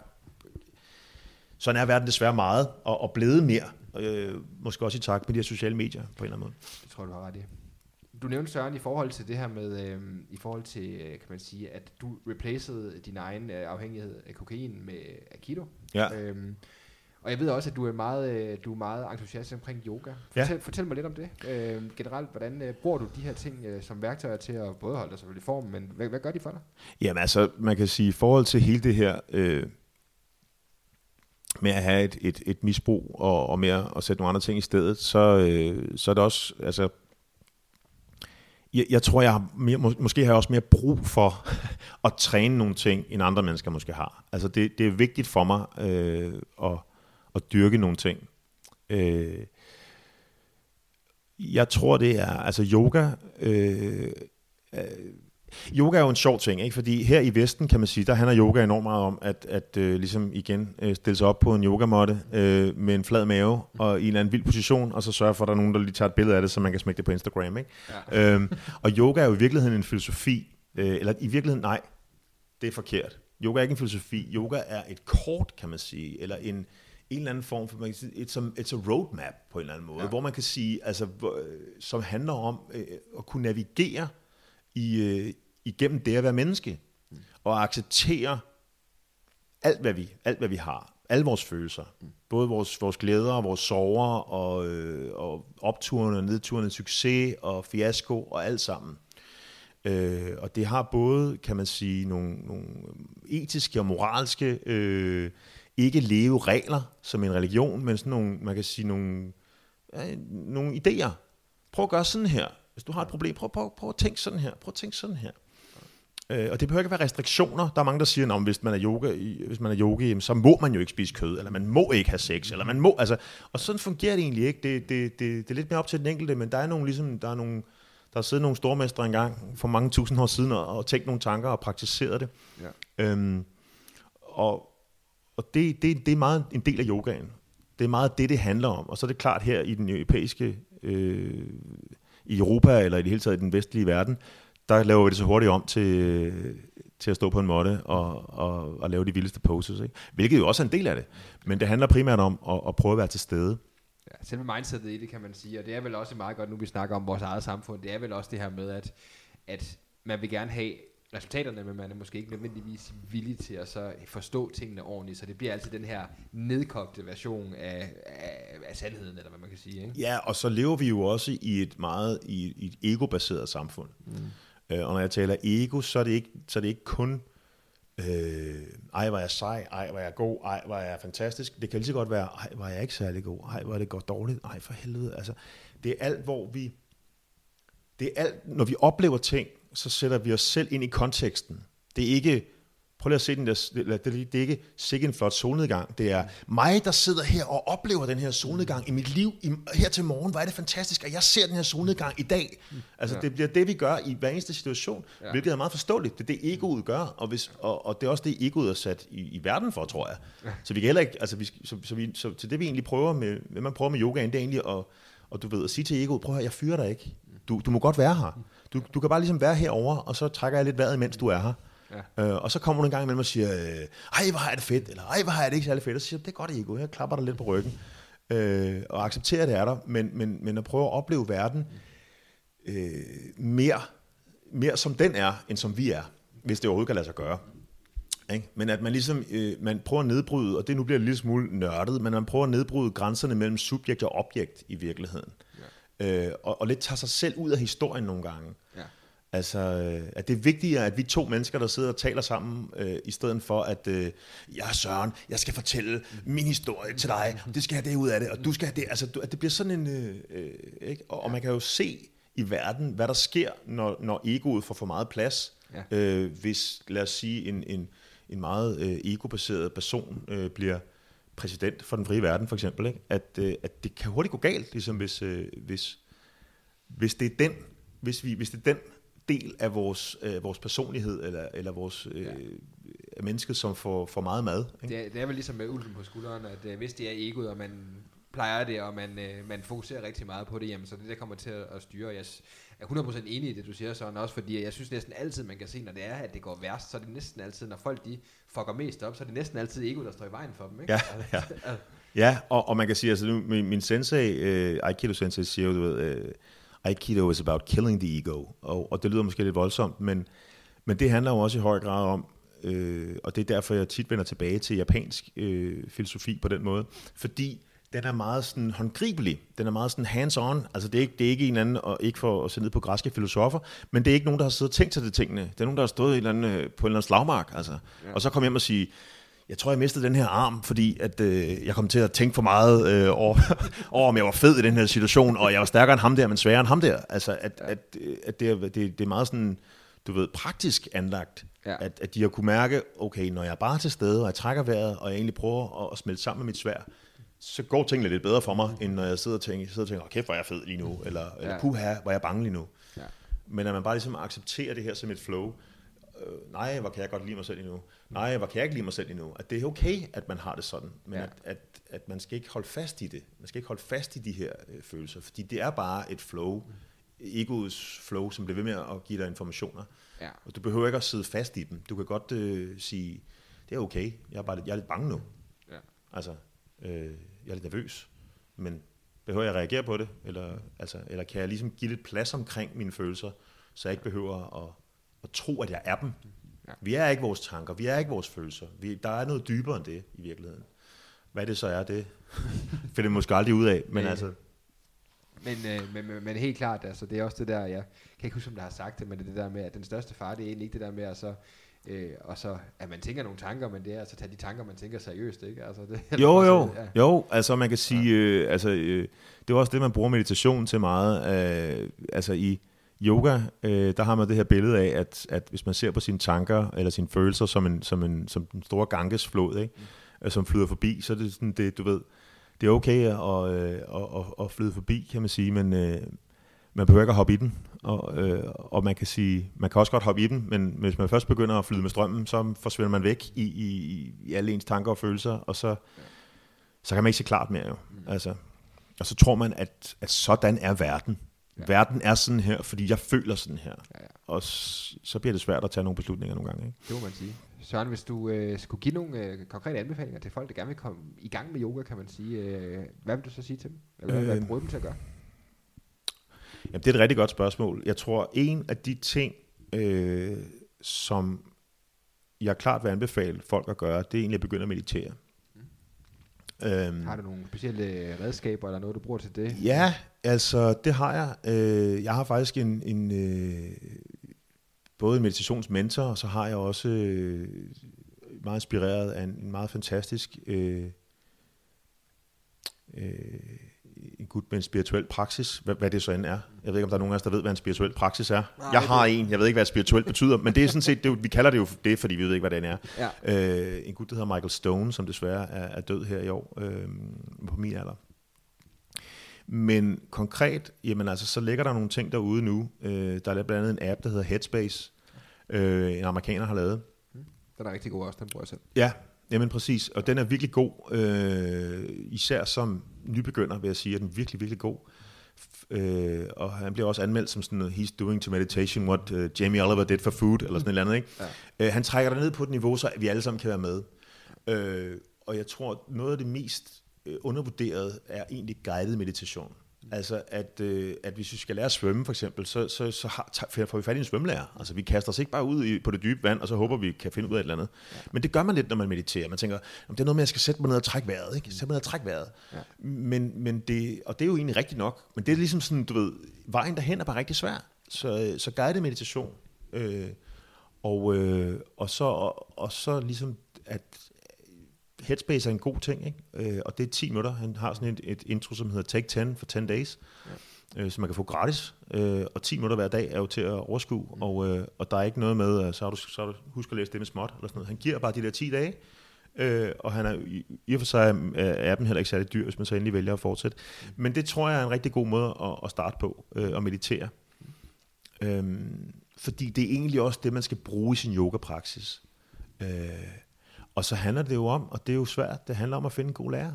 sådan er verden desværre meget, og, og blevet mere, øh, måske også i takt med de her sociale medier, på en eller anden måde. Det tror jeg, du har ret i. Du nævnte Søren i forhold til det her med, øh, i forhold til, øh, kan man sige, at du replacede din egen øh, afhængighed af kokain med Aikido. Ja. Øhm, og jeg ved også, at du er meget, øh, du er meget entusiastisk omkring yoga. Ja. Fortæl, fortæl mig lidt om det. Øh, generelt, hvordan øh, bruger du de her ting øh, som værktøjer til at både holde dig selvfølgelig i form, men hvad, hvad gør de for dig? Jamen altså, man kan sige, i forhold til hele det her øh, med at have et, et, et misbrug og, og med at sætte nogle andre ting i stedet, så, øh, så er det også, altså, jeg, jeg tror, jeg har mere, må, måske har jeg også mere brug for at træne nogle ting, end andre mennesker måske har. Altså, det, det er vigtigt for mig øh, at, at dyrke nogle ting. Øh, jeg tror, det er, altså yoga, øh, Yoga er jo en sjov ting, ikke? fordi her i Vesten kan man sige, der handler yoga enormt meget om at, at øh, ligesom igen øh, stille sig op på en yogamåtte øh, med en flad mave og i en eller anden vild position, og så sørge for, at der er nogen, der lige tager et billede af det, så man kan smække det på Instagram. Ikke? Ja. Øhm, og yoga er jo i virkeligheden en filosofi, øh, eller i virkeligheden nej, det er forkert. Yoga er ikke en filosofi, yoga er et kort, kan man sige, eller en, en eller anden form for, man kan sige, it's, a, it's a roadmap på en eller anden måde, Ja. hvor man kan sige, altså, hvor, øh, som handler om øh, at kunne navigere i, øh, igennem det at være menneske, og acceptere alt hvad vi, alt hvad vi har, alle vores følelser, både vores, vores glæder og vores sorger, og, øh, og opturene og nedturene, succes og fiasko og alt sammen. Øh, og det har både, kan man sige, nogle, nogle etiske og moralske øh, ikke leve regler som en religion, men sådan nogle, man kan sige, nogle, øh, nogle idéer. Prøv at gøre sådan her. Hvis du har et problem, prøv, prøv, prøv at tænke sådan her. Prøv at tænke sådan her. Øh, og det behøver ikke være restriktioner. Der er mange, der siger, at hvis man er yoga, hvis man er yogi, så må man jo ikke spise kød, eller man må ikke have sex, eller man må, altså, og sådan fungerer det egentlig ikke. Det, det, det, det er lidt mere op til den enkelte, men der er nogle, ligesom, der er nogle, der har siddet nogle stormestre engang for mange tusind år siden og, og tænkt nogle tanker og praktiseret det. Ja. Øhm, og og det, det, det er meget en del af yogaen. Det er meget det, det handler om. Og så er det klart her i den europæiske, øh, i Europa, eller i det hele taget i den vestlige verden, der laver vi det så hurtigt om til, til at stå på en måtte og, og, og lave de vildeste poses. Ikke? Hvilket jo også er en del af det. Men det handler primært om at, at prøve at være til stede. Ja, selve mindsetet i det, kan man sige, og det er vel også meget godt, nu vi snakker om vores eget samfund, det er vel også det her med, at, at man vil gerne have resultaterne, men man er måske ikke nødvendigvis villig til at så forstå tingene ordentligt, så det bliver altid den her nedkogte version af, af, af sandheden, eller hvad man kan sige. Ikke? Ja, og så lever vi jo også i et meget i, et ego-baseret samfund. Mm. Øh, og når jeg taler ego, så er det ikke, så er det ikke kun, øh, ej, hvor er jeg sej, ej, hvor er jeg god, ej, hvor er jeg fantastisk. Det kan lige så godt være, ej, er jeg ikke særlig god, ej, hvor er det godt dårligt, ej, for helvede. Altså, det er alt, hvor vi, det er alt, når vi oplever ting, så sætter vi os selv ind i konteksten. Det er ikke, prøv lige at se den der, det, det, det er ikke sikke en flot solnedgang, det er mig, der sidder her og oplever den her solnedgang i mit liv, i, her til morgen, er det fantastisk, at jeg ser den her solnedgang i dag. Altså ja. det bliver det, vi gør i hver eneste situation, ja. hvilket er meget forståeligt. Det er det, egoet gør, og, hvis, og, og det er også det, egoet er sat i, i verden for, tror jeg. Så vi kan heller ikke, altså vi, så, så, vi, så, så det vi egentlig prøver med, hvad man prøver med yogaen, det er egentlig at, og du ved, at sige til egoet, prøv at høre, jeg fyrer dig ikke. Du, du må godt være her. Du, du kan bare ligesom være herover og så trækker jeg lidt vejret, mens du er her. Ja. Øh, og så kommer du en gang imellem og siger, øh, ej, hvor har jeg det fedt, eller ej, hvor har jeg det ikke særlig fedt, og så siger det er godt, ego, jeg klapper dig lidt på ryggen, øh, og accepterer, at det er der, men, men, men at prøve at opleve verden øh, mere, mere som den er, end som vi er, hvis det overhovedet kan lade sig gøre. Ikke? Men at man ligesom, øh, man prøver at nedbryde, og det nu bliver en lille smule nørdet, men man prøver at nedbryde grænserne mellem subjekt og objekt i virkeligheden. Ja. Øh, og, og lidt tager sig selv ud af historien nogle gange. Ja. Altså, øh, at det er vigtigere, at vi to mennesker, der sidder og taler sammen, øh, i stedet for, at øh, jeg er Søren, jeg skal fortælle min historie til dig, det skal have det ud af det, og du skal have det. Altså, at det bliver sådan en... Øh, øh, ikke? Og, og man kan jo se i verden, hvad der sker, når, når egoet får for meget plads. Ja. Øh, hvis, lad os sige, en, en, en meget øh, ego-baseret person øh, bliver præsident for den frie verden, for eksempel, ikke? At, øh, at det kan hurtigt gå galt, ligesom hvis, øh, hvis, hvis det er den, hvis, vi, hvis det er den del af vores, øh, vores personlighed, eller, eller vores øh, ja. menneske, som får, får meget mad. Ikke? Det, er, det er vel ligesom med ulven på skulderen, at øh, hvis det er egoet, og man plejer det, og man, øh, man fokuserer rigtig meget på det, jamen, så det der kommer til at, at styre. Jeg er 100% enig i det, du siger sådan også, fordi jeg synes næsten altid, man kan se, når det er, at det går værst, så er det næsten altid, når folk de fucker mest op, så er det næsten altid ego, der står i vejen for dem. Ikke? Ja, ja. ja og, og man kan sige, altså nu, min, min sensei, øh, Aikido sensei, siger jo, du ved, øh, Aikido is about killing the ego. Og, og det lyder måske lidt voldsomt, men, men det handler jo også i høj grad om, øh, og det er derfor, jeg tit vender tilbage til japansk øh, filosofi på den måde, fordi den er meget sådan håndgribelig, den er meget sådan hands-on, altså det er ikke, det er ikke en anden, og ikke for at se ned på græske filosofer, men det er ikke nogen, der har siddet og tænkt sig det tingene, det er nogen, der har stået eller anden, øh, på en eller anden slagmark, altså, ja. og så kommer hjem og sige, jeg tror, jeg mistede den her arm, fordi at, øh, jeg kom til at tænke for meget øh, over, over, om jeg var fed i den her situation, og jeg var stærkere end ham der, men sværere end ham der. Altså, at, ja. at, at det, er, det, det er meget sådan, du ved, praktisk anlagt. Ja. At, at de har kunne mærke, okay, når jeg er bare til stede, og jeg trækker vejret, og jeg egentlig prøver at, at smelte sammen med mit svær, så går tingene lidt bedre for mig, end når jeg sidder og tænker, sidder og tænker kæft, hvor er jeg fed lige nu, eller, ja. eller puha, hvor er jeg bange lige nu. Ja. Men at man bare ligesom accepterer det her som et flow, øh, nej, hvor kan jeg godt lide mig selv endnu. Nej, hvor kan jeg ikke lide mig selv endnu. At det er okay, at man har det sådan, men ja. at, at, at man skal ikke holde fast i det. Man skal ikke holde fast i de her øh, følelser, fordi det er bare et flow, egoets flow, som bliver ved med at give dig informationer. Ja. Og du behøver ikke at sidde fast i dem. Du kan godt øh, sige, det er okay, jeg er, bare jeg er lidt bange nu. Ja. Altså, øh, jeg er lidt nervøs, men behøver jeg at reagere på det? Eller, altså, eller kan jeg ligesom give lidt plads omkring mine følelser, så jeg ikke behøver at og tro, at jeg er dem. Ja. Vi er ikke vores tanker, vi er ikke vores følelser. Vi, der er noget dybere end det i virkeligheden. Hvad det så er, det finder vi måske aldrig ud af, men ja. altså... Men, øh, men, men, men helt klart, altså, det er også det der, jeg kan ikke huske, om der har sagt det, men det er det der med, at den største far, det er egentlig ikke det der med, at så, øh, og så, at man tænker nogle tanker, men det er altså at tage de tanker, man tænker seriøst, ikke? Altså, det, jo, jo, ja. jo, altså man kan sige, øh, altså, øh, det er også det, man bruger meditation til meget, øh, altså i, yoga, øh, der har man det her billede af, at, at hvis man ser på sine tanker eller sine følelser som en, som en, som en stor gangesflod, ikke? Mm. som flyder forbi, så er det sådan, det, du ved, det er okay at, øh, at, at, at flyde forbi, kan man sige, men øh, man behøver ikke at hoppe i den, og, øh, og man kan sige, man kan også godt hoppe i den, men hvis man først begynder at flyde med strømmen, så forsvinder man væk i, i, i alle ens tanker og følelser, og så, så kan man ikke se klart mere jo. Mm. Altså, og så tror man, at, at sådan er verden. Ja. Verden er sådan her, fordi jeg føler sådan her. Ja, ja. Og s- så bliver det svært at tage nogle beslutninger nogle gange. Ikke? Det må man sige. Søren, hvis du øh, skulle give nogle øh, konkrete anbefalinger til folk, der gerne vil komme i gang med yoga, kan man sige, øh, hvad vil du så sige til dem? Eller hvad vil Øh, du dem til at gøre? Jamen, det er et rigtig godt spørgsmål. Jeg tror, en af de ting, øh, som jeg klart vil anbefale folk at gøre, det er egentlig at begynde at meditere. Øhm, Har du nogle specielle redskaber, eller noget, du bruger til det? Ja, altså det har jeg. Øh, jeg har faktisk en, en øh, både en meditationsmentor, og så har jeg også øh, meget inspireret af en, en meget fantastisk øh, øh, gut med en spirituel praksis, hvad, hvad det så end er. Jeg ved ikke, om der er nogen af os, der ved, hvad en spirituel praksis er. Nej, jeg har det- en, jeg ved ikke, hvad spirituelt betyder, men det er sådan set, det, vi kalder det jo det, fordi vi ved ikke, hvad den er. Ja. Øh, en gut, der hedder Michael Stone, som desværre er, er død her i år, øh, på min alder. Men konkret, jamen altså, så ligger der nogle ting derude nu. Øh, der er blandt andet en app, der hedder Headspace, øh, en amerikaner har lavet. Den er rigtig god også, den bruger jeg selv. Ja, jamen præcis. Og den er virkelig god, øh, især som nybegynder, vil jeg sige, at den er virkelig, virkelig god. Øh, og han bliver også anmeldt som sådan noget, he's doing to meditation what uh, Jamie Oliver did for food, eller sådan et eller andet. Ikke? Ja. Øh, han trækker det ned på et niveau, så vi alle sammen kan være med. Øh, og jeg tror, noget af det mest øh, undervurderede er egentlig guided meditation. Altså, at, øh, at hvis vi skal lære at svømme, for eksempel, så, så, så har, får vi fat i en svømmelærer. Altså, vi kaster os ikke bare ud i, på det dybe vand, og så håber vi kan finde ud af et eller andet. Ja. Men det gør man lidt, når man mediterer. Man tænker, "Jamen, det er noget med, at jeg skal sætte mig ned og trække vejret. Ikke? Sætte mig ned og trække vejret. Ja. Men, men det, og det er jo egentlig rigtigt nok. Men det er ligesom sådan, du ved, vejen derhen er bare rigtig svær. Så, så guided meditation. Øh, og, øh, og, så, og, og så ligesom, at Headspace er en god ting, ikke? Øh, og det er 10 minutter. Han har sådan et, et intro, som hedder Take 10 for 10 days, ja. øh, som man kan få gratis. Øh, og 10 minutter hver dag er jo til at overskue, mm. og, øh, og der er ikke noget med, øh, så har du, så har du husk at læse det med småt, eller sådan noget. Han giver bare de der 10 dage, øh, og han er, i, i og for sig er- appen heller ikke særlig dyr, hvis man så endelig vælger at fortsætte. Mm. Men det tror jeg er en rigtig god måde at, at starte på, øh, at meditere. Øhm, fordi det er egentlig også det, man skal bruge i sin yogapraksis. Øh, og så handler det jo om, og det er jo svært, det handler om at finde en god lærer.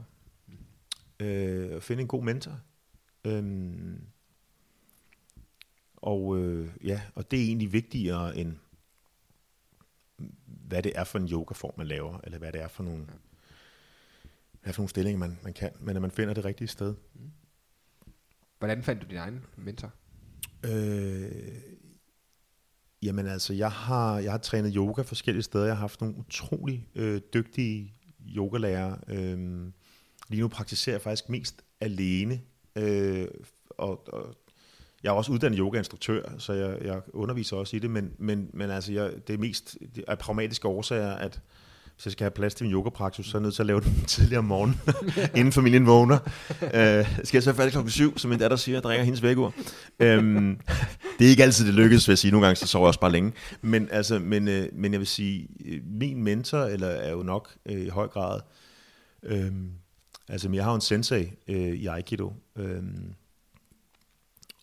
Øh, at finde en god mentor. Øhm, og øh, ja, og det er egentlig vigtigere end hvad det er for en yogaform, man laver, eller hvad det er for nogle, hvad for nogle stillinger, man, man kan, men at man finder det rigtige sted. Hvordan fandt du din egen mentor? Øh, jamen altså, jeg har, jeg har trænet yoga forskellige steder. Jeg har haft nogle utrolig øh, dygtige yogalærere. Øh, lige nu praktiserer jeg faktisk mest alene. Øh, og, og jeg er også uddannet yogainstruktør, så jeg, jeg underviser også i det, men, men, men altså, jeg, det er mest det er pragmatiske årsager, at hvis jeg skal have plads til min yogapraksis, så er jeg nødt til at lave den tidligere om morgenen, inden familien vågner. Øh, skal jeg så færdig klokken syv, som min datter siger, drikker hendes vækkeur. Øhm, det er ikke altid, det lykkes, vil jeg sige. Nogle gange så sover jeg også bare længe. Men, altså, men, øh, men jeg vil sige, øh, min mentor eller er jo nok øh, i høj grad, øh, altså jeg har jo en sensei øh, i Aikido, øh,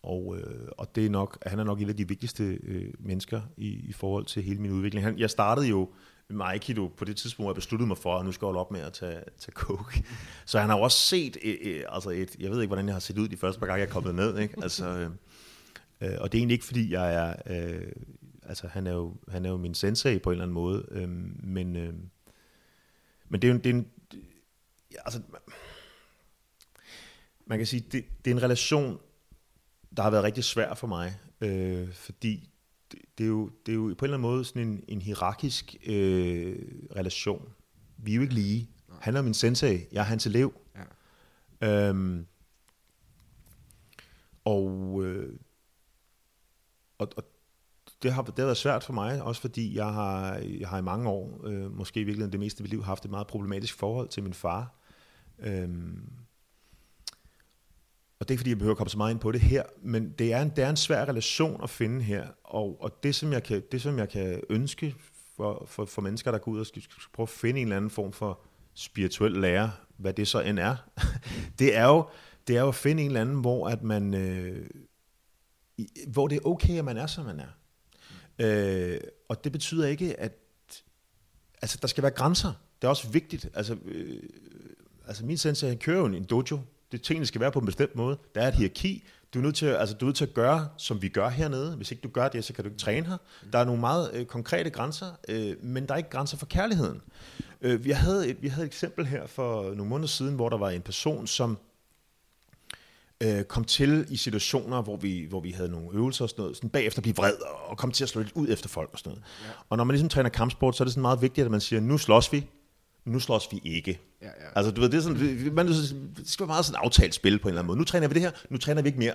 og, øh, og det er nok, han er nok et af de vigtigste øh, mennesker i, i forhold til hele min udvikling. Han, jeg startede jo med Aikido på det tidspunkt, hvor jeg besluttede mig for, at nu skal jeg holde op med at tage, tage coke. Så han har jo også set, øh, øh, altså et, jeg ved ikke, hvordan jeg har set ud de første par gange, jeg er kommet ned. Ikke? Altså, øh, øh, og det er egentlig ikke, fordi jeg er, øh, altså han er, jo, han er jo min sensei på en eller anden måde, øh, men, øh, men det er jo det er en, altså, man kan sige, det, det er en relation, der har været rigtig svær for mig, øh, fordi det, er jo, det er jo på en eller anden måde sådan en, en hierarkisk øh, relation. Vi er jo ikke lige. Han er min sensei, jeg er hans elev. Ja. Øhm, og, øh, og, og det har, det har været svært for mig, også fordi jeg har, jeg har i mange år, øh, måske i virkeligheden det meste af mit liv, haft et meget problematisk forhold til min far. Øhm, og det er ikke, fordi jeg behøver at komme så meget ind på det her, men det er en, det er en svær relation at finde her, og, og det, som jeg kan, det, som jeg kan ønske for, for, for mennesker, der går ud og skal, skal prøve at finde en eller anden form for spirituel lære, hvad det så end er, det er jo, det er jo at finde en eller anden, hvor, at man, øh, hvor det er okay, at man er, som man er. Øh, og det betyder ikke, at altså, der skal være grænser. Det er også vigtigt. Altså, øh, altså min sensei, han kører jo en dojo. Det tingene skal være på en bestemt måde. Der er et hierarki. Du er nødt til, altså, du er nødt til at gøre, som vi gør hernede. Hvis ikke du gør det, så kan du ikke træne her. Der er nogle meget øh, konkrete grænser, øh, men der er ikke grænser for kærligheden. Øh, vi, havde et, vi havde et eksempel her for nogle måneder siden, hvor der var en person, som øh, kom til i situationer, hvor vi, hvor vi havde nogle øvelser og sådan noget, sådan bagefter blive vred og kom til at slå lidt ud efter folk og sådan noget. Ja. Og når man ligesom træner kampsport, så er det sådan meget vigtigt, at man siger, nu slås vi, nu slås vi ikke. Ja, ja. Altså, du ved, det er sådan, man, det skal være meget sådan aftalt spil på en eller anden måde. Nu træner vi det her, nu træner vi ikke mere.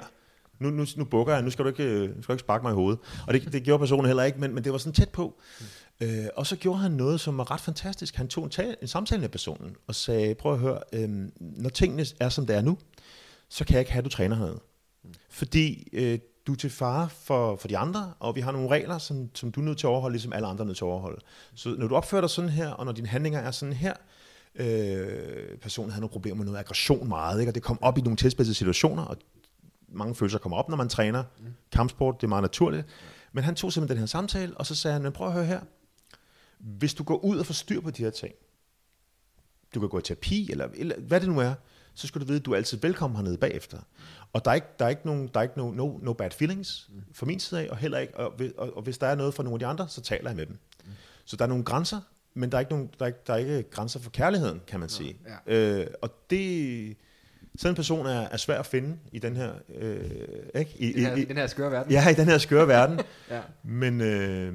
Nu, nu, nu bukker jeg, nu skal du ikke, øh, skal du ikke sparke mig i hovedet. Og det, det gjorde personen heller ikke, men, men det var sådan tæt på. Mm. Øh, og så gjorde han noget, som var ret fantastisk. Han tog en, tal, en samtale med personen og sagde, prøv at høre, øh, når tingene er, som det er nu, så kan jeg ikke have, at du træner hernede. Mm. Fordi øh, du er til fare for, for de andre, og vi har nogle regler, som, som du er nødt til at overholde, ligesom alle andre er nødt til at overholde. Så når du opfører dig sådan her, og når dine handlinger er sådan her, øh, personen havde nogle problemer med noget aggression meget, ikke? og det kom op i nogle tilspidsede situationer, og mange følelser kommer op, når man træner mm. kampsport, det er meget naturligt. Men han tog simpelthen den her samtale, og så sagde han, men prøv at høre her, hvis du går ud og får styr på de her ting, du kan gå i terapi, eller, eller hvad det nu er, så skal du vide, at du er altid velkommen hernede bagefter. Og der er ikke, der er ikke, nogen, der er ikke no, no, no bad feelings mm. fra min side af, og heller ikke, og, hvis- og, og hvis der er noget for nogle af de andre, så taler jeg med dem. Mm. Så der er nogle grænser, men der er ikke, nogen, der er ikke, der er ikke grænser for kærligheden, kan man sige. ja. Øh, og det, sådan en person er, er svær at finde i den her, øh, ikke? I, I, den her, i, i den her skøre verden. ja, i den her skøre verden. ja. Men, øh,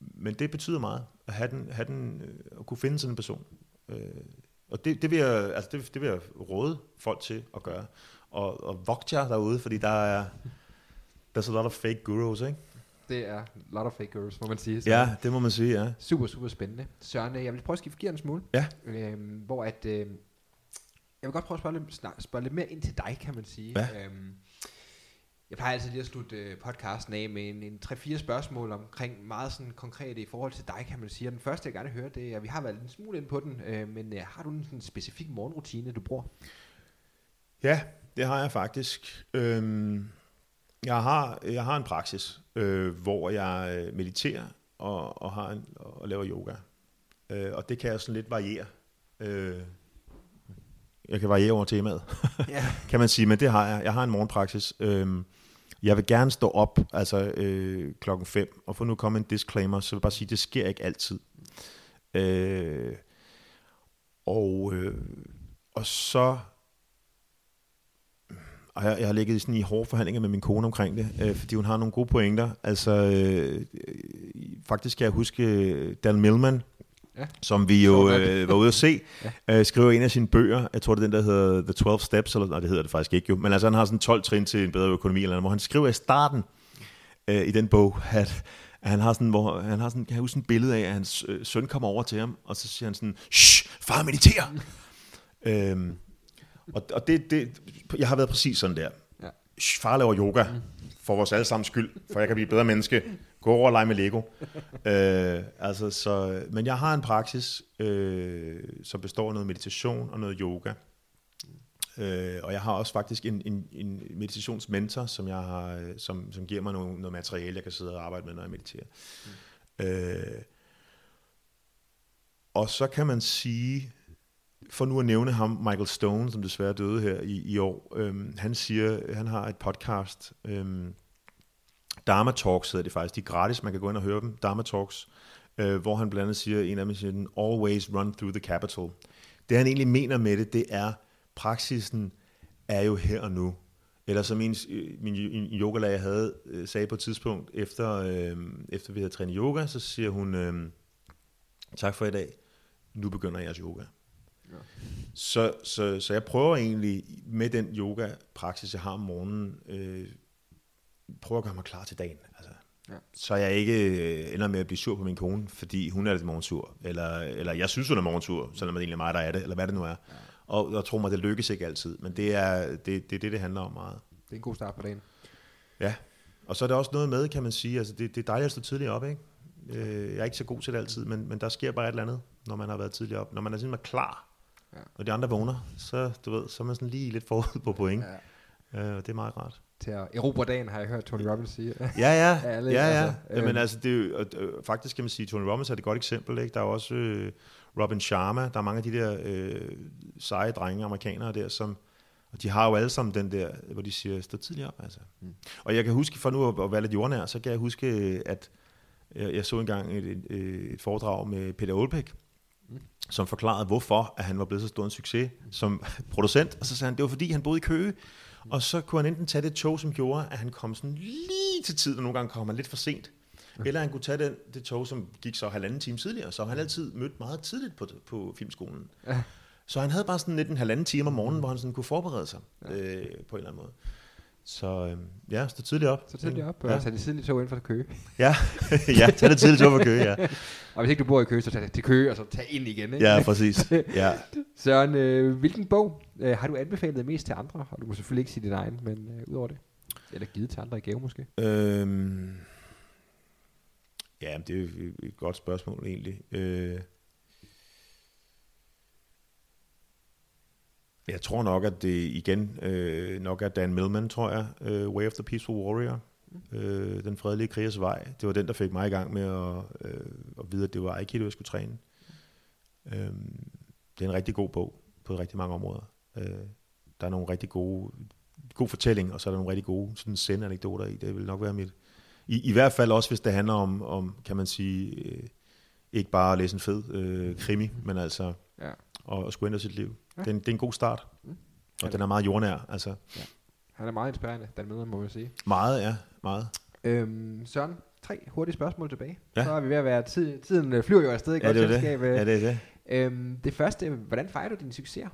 men det betyder meget at have den, have den, øh, at kunne finde sådan en person. Øh, og det, det, vil jeg, altså det, det vil jeg råde folk til at gøre. Og, og vogt jer derude, fordi der er there's a lot of fake gurus, ikke? Det er a lot of fake girls, må man sige. Så Ja, det må man sige, ja. Super, super spændende. Søren, øh, jeg vil prøve at skifte gear en smule. Ja. Øhm, hvor at, øh, jeg vil godt prøve at spørge lidt, spørge lidt mere ind til dig, kan man sige. Ja. Øhm, jeg plejer altid lige at slutte øh, podcasten af med en, en 3-4 spørgsmål omkring meget sådan konkrete i forhold til dig, kan man sige. Og den første, jeg gerne vil høre, det er, vi har været en smule ind på den, øh, men øh, har du en sådan specifik morgenrutine, du bruger? Ja, det har jeg faktisk. Øhm, jeg, har, jeg har en praksis, øh, hvor jeg øh, mediterer og, og, har en, og laver yoga. Øh, og det kan jeg sådan lidt variere. Øh, jeg kan variere over temaet, Ja. kan man sige, men det har jeg. Jeg har en morgenpraksis. Øhm, jeg vil gerne stå op altså, øh, klokken 5, og for nu komme en disclaimer, så vil jeg bare sige, det sker ikke altid. Øh, og, øh, og så og jeg, jeg har ligget sådan i hårde forhandlinger med min kone omkring det, øh, fordi hun har nogle gode pointer. Altså, øh, øh, faktisk kan jeg huske øh, Dan Millman, Ja. som vi jo øh, var ude at se, ja. øh, skriver en af sine bøger, jeg tror det er den, der hedder The 12 Steps, eller nej, det hedder det faktisk ikke jo, men altså han har sådan 12 trin til en bedre økonomi, eller noget, hvor han skriver i starten øh, i den bog, at han har sådan, hvor han har sådan, jeg huske sådan et billede af, at hans øh, søn kommer over til ham, og så siger han sådan, Shh, far mediterer! øhm, og, og det, det, jeg har været præcis sådan der. Ja. Shh, far laver yoga, for vores allesammens skyld, for jeg kan blive et bedre menneske. Gå over og lege med Lego. øh, altså, så, men jeg har en praksis, øh, som består af noget meditation og noget yoga. Øh, og jeg har også faktisk en, en, en meditationsmentor, som, jeg har, som, som giver mig noget, noget materiale, jeg kan sidde og arbejde med, når jeg mediterer. Mm. Øh, og så kan man sige, for nu at nævne ham, Michael Stone, som desværre døde her i, i år, øhm, han siger, han har et podcast, øhm, Dharma Talks hedder det faktisk, de er gratis, man kan gå ind og høre dem, Dharma Talks, øh, hvor han blandt andet siger, en af dem siger, always run through the capital. Det han egentlig mener med det, det er, praksisen er jo her og nu. Eller som min, min, min yogalærer jeg havde, øh, sagde på et tidspunkt, efter, øh, efter vi havde trænet yoga, så siger hun, øh, tak for i dag, nu begynder jeres yoga. Ja. Så, så, så jeg prøver egentlig med den yoga-praksis, jeg har om morgenen, øh, prøver at gøre mig klar til dagen. Altså, Ja. Så jeg ikke øh, ender med at blive sur på min kone, fordi hun er lidt morgensur. Eller, eller jeg synes, hun er morgensur, selvom det egentlig er mig, der er det, eller hvad det nu er. Ja. Og jeg tror mig, det lykkes ikke altid, men det er det, det, er det, det handler om meget. Det er en god start på dagen. Ja, og så er der også noget med, kan man sige, altså det, det er dejligt at stå tidligt op, ikke? Øh, jeg er ikke så god til det altid, men, men der sker bare et eller andet, når man har været tidligt op. Når man er simpelthen klar, Ja. ja. og de andre vågner, så, du ved, så er man sådan lige lidt forud på point. Ja. Ja. Øh, det er meget rart. Til at erobre dagen, har jeg hørt Tony Robbins sige. Ja, ja, Alle, ja, ja. altså, Altså, Jamen øhm. altså, det er jo, øh, faktisk kan man sige, Tony Robbins er et godt eksempel, ikke? Der er også øh, Robin Sharma, der er mange af de der øh, seje drenge, amerikanere der, som, og de har jo alle sammen den der, hvor de siger, stå tidligt op, altså. Mm. Og jeg kan huske, for nu at, at være lidt jordnær, så kan jeg huske, at jeg, jeg så engang et, et, et foredrag med Peter Olbæk, mm. som forklarede, hvorfor at han var blevet så stor en succes som producent. Og så sagde han, det var fordi, han boede i Køge, og så kunne han enten tage det tog, som gjorde, at han kom sådan lige til tid, og nogle gange kom han lidt for sent. Eller han kunne tage den, det tog, som gik så halvanden time tidligere. Så han altid mødt meget tidligt på, på filmskolen. Ja. Så han havde bare sådan lidt en halvanden time om morgenen, hvor han sådan kunne forberede sig ja. øh, på en eller anden måde. Så øh, ja, stå tidligt op. Så tidligt op, og ja. tage det tidligt tog ind for Køge. Ja, ja tag det tidligt tog for Køge, ja. og hvis ikke du bor i Køge, så tag det til Køge, og så tag ind igen. Ikke? Ja, præcis. Ja. Søren, øh, hvilken bog øh, har du anbefalet mest til andre? Og du må selvfølgelig ikke sige din egen, men øh, ud over det. Eller givet til andre i gave måske? Øhm, ja, det er et, et godt spørgsmål egentlig. Øh, Jeg tror nok, at det igen øh, nok er Dan Millman, tror jeg, øh, Way of the Peaceful Warrior, øh, Den fredelige krigers vej. Det var den, der fik mig i gang med at, øh, at vide, at det var Aikido, jeg skulle træne. Øh, det er en rigtig god bog på rigtig mange områder. Øh, der er nogle rigtig gode god fortælling, og så er der nogle rigtig gode sådan send-anekdoter i. Det vil nok være mit... I, I hvert fald også, hvis det handler om, om kan man sige, øh, ikke bare at læse en fed øh, krimi, men altså ja. at, at skulle ændre sit liv. Ja. Det, er en, det er en god start. Mm. Og den er meget jordnær. Altså. Ja. Han er meget inspirerende, den møder, må jeg sige. Meget, ja. Meget. Øhm, Søren, tre hurtige spørgsmål tilbage. Ja. Så er vi ved at være, tid, tiden øh, flyver jo afsted i ja, godt det selskab. Det. Ja, det er det. Øhm, det første, hvordan fejrer du dine succeser?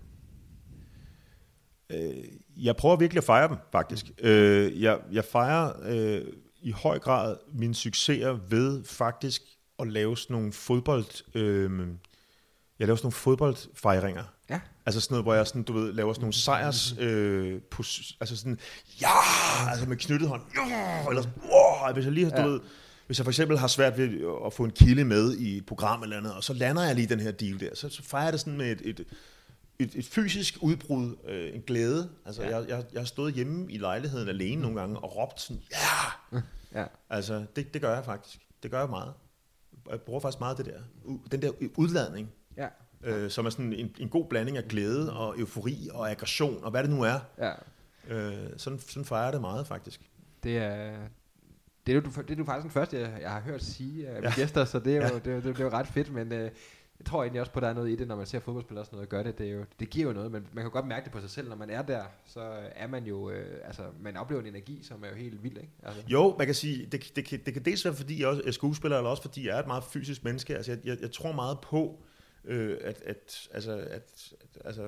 Øh, jeg prøver virkelig at fejre dem, faktisk. Mm. Øh, jeg, jeg fejrer øh, i høj grad mine succeser ved faktisk at lave sådan nogle fodbold... Øh, jeg laver sådan nogle fodboldfejringer. Ja. Altså sådan noget, hvor jeg sådan, du ved, laver sådan nogle sejrs, øh, pos, altså sådan, ja, altså med knyttet hånd, ja, eller sådan, wow, hvis jeg lige har, du ved, hvis jeg for eksempel har svært ved at få en kilde med i et program eller andet, og så lander jeg lige den her deal der, så, så fejrer jeg det sådan med et, et, et, et fysisk udbrud, øh, en glæde. Altså, ja. jeg, jeg, jeg har stået hjemme i lejligheden alene nogle gange og råbt sådan, ja! ja. Altså, det, det gør jeg faktisk. Det gør jeg meget. Jeg bruger faktisk meget det der, den der udladning. Øh, som er sådan en, en god blanding af glæde og eufori og aggression og hvad det nu er. Ja. Øh, sådan, sådan fejrer det meget faktisk. Det er, det er, du, det er du faktisk den første, jeg, jeg har hørt sige af ja. gæster, så det er jo, ja. det, det, det er jo ret fedt, men øh, jeg tror egentlig også på, at der er noget i det, når man ser fodboldspillere og sådan noget gør det. Det, er jo, det giver jo noget, men man kan godt mærke det på sig selv. Når man er der, så er man jo, øh, altså man oplever en energi, som er jo helt vild, ikke? Altså. Jo, man kan sige, det, det, det, det kan dels være, fordi jeg er skuespiller, eller også fordi jeg er et meget fysisk menneske. Altså jeg, jeg, jeg tror meget på, øh, at, at, altså, at, altså,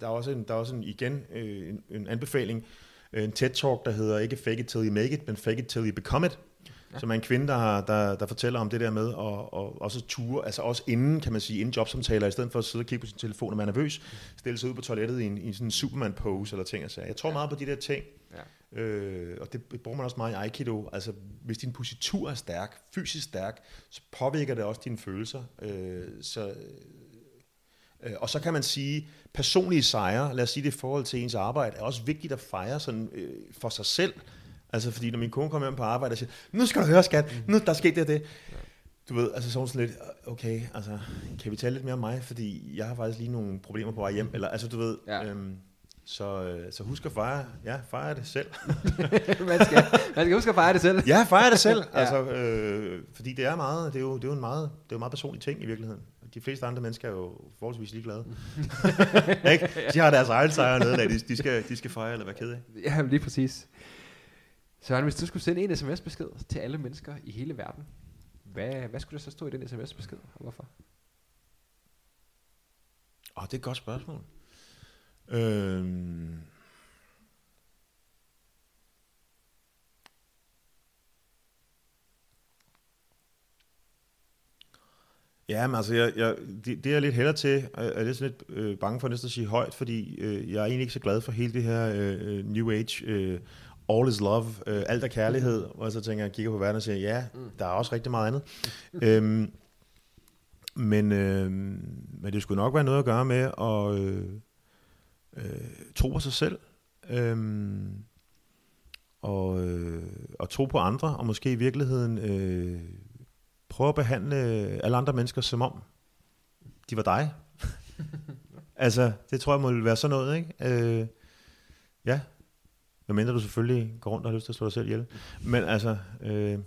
der er også en, der er også en, igen øh, en, en anbefaling, øh, en TED-talk, der hedder ikke fake it till you make it, men fake it till you become it, ja. som er en kvinde, der, har, der, der fortæller om det der med, og, og også ture, altså også inden, kan man sige, inden jobsamtaler, i stedet for at sidde og kigge på sin telefon, og man er nervøs, stille sig ud på toilettet i en, i sådan en Superman-pose, eller ting, altså. Jeg tror ja. meget på de der ting, ja. øh, og det bruger man også meget i Aikido, altså hvis din positur er stærk, fysisk stærk, så påvirker det også dine følelser, øh, så Øh, og så kan man sige, personlige sejre, lad os sige det i forhold til ens arbejde, er også vigtigt at fejre sådan, øh, for sig selv. Altså fordi når min kone kommer hjem på arbejde og siger, nu skal du høre skat, nu der sker det og det. Du ved, altså sådan, sådan lidt, okay, altså kan vi tale lidt mere om mig, fordi jeg har faktisk lige nogle problemer på vej hjem, eller altså du ved, ja. øhm, så, øh, så husk at fejre, ja, fejre det selv. man, skal, man skal huske at fejre det selv. ja, fejre det selv, altså, øh, fordi det er meget, det er jo, det er jo en meget, det er jo en meget personlig ting i virkeligheden de fleste andre mennesker er jo forholdsvis ligeglade. ikke? De har deres egen sejr nede, de, de, skal, de skal fejre eller være kede af. Ja, lige præcis. Så hvis du skulle sende en sms-besked til alle mennesker i hele verden, hvad, hvad skulle der så stå i den sms-besked, og hvorfor? Åh, oh, det er et godt spørgsmål. Øhm Ja, men altså, jeg, jeg, det, det er jeg lidt heller til, jeg er lidt, lidt øh, bange for næsten at sige højt, fordi øh, jeg er egentlig ikke så glad for hele det her øh, New Age, øh, all is love, øh, alt er kærlighed, og så tænker jeg, kigger på verden og siger, ja, mm. der er også rigtig meget andet. øhm, men, øh, men det skulle nok være noget at gøre med at øh, øh, tro på sig selv, øh, og, øh, og tro på andre, og måske i virkeligheden... Øh, prøve at behandle alle andre mennesker som om, de var dig. altså, det tror jeg må være sådan noget, ikke? Øh, ja. Hvad mindre du selvfølgelig går rundt og har lyst til at slå dig selv ihjel. Men altså, øh,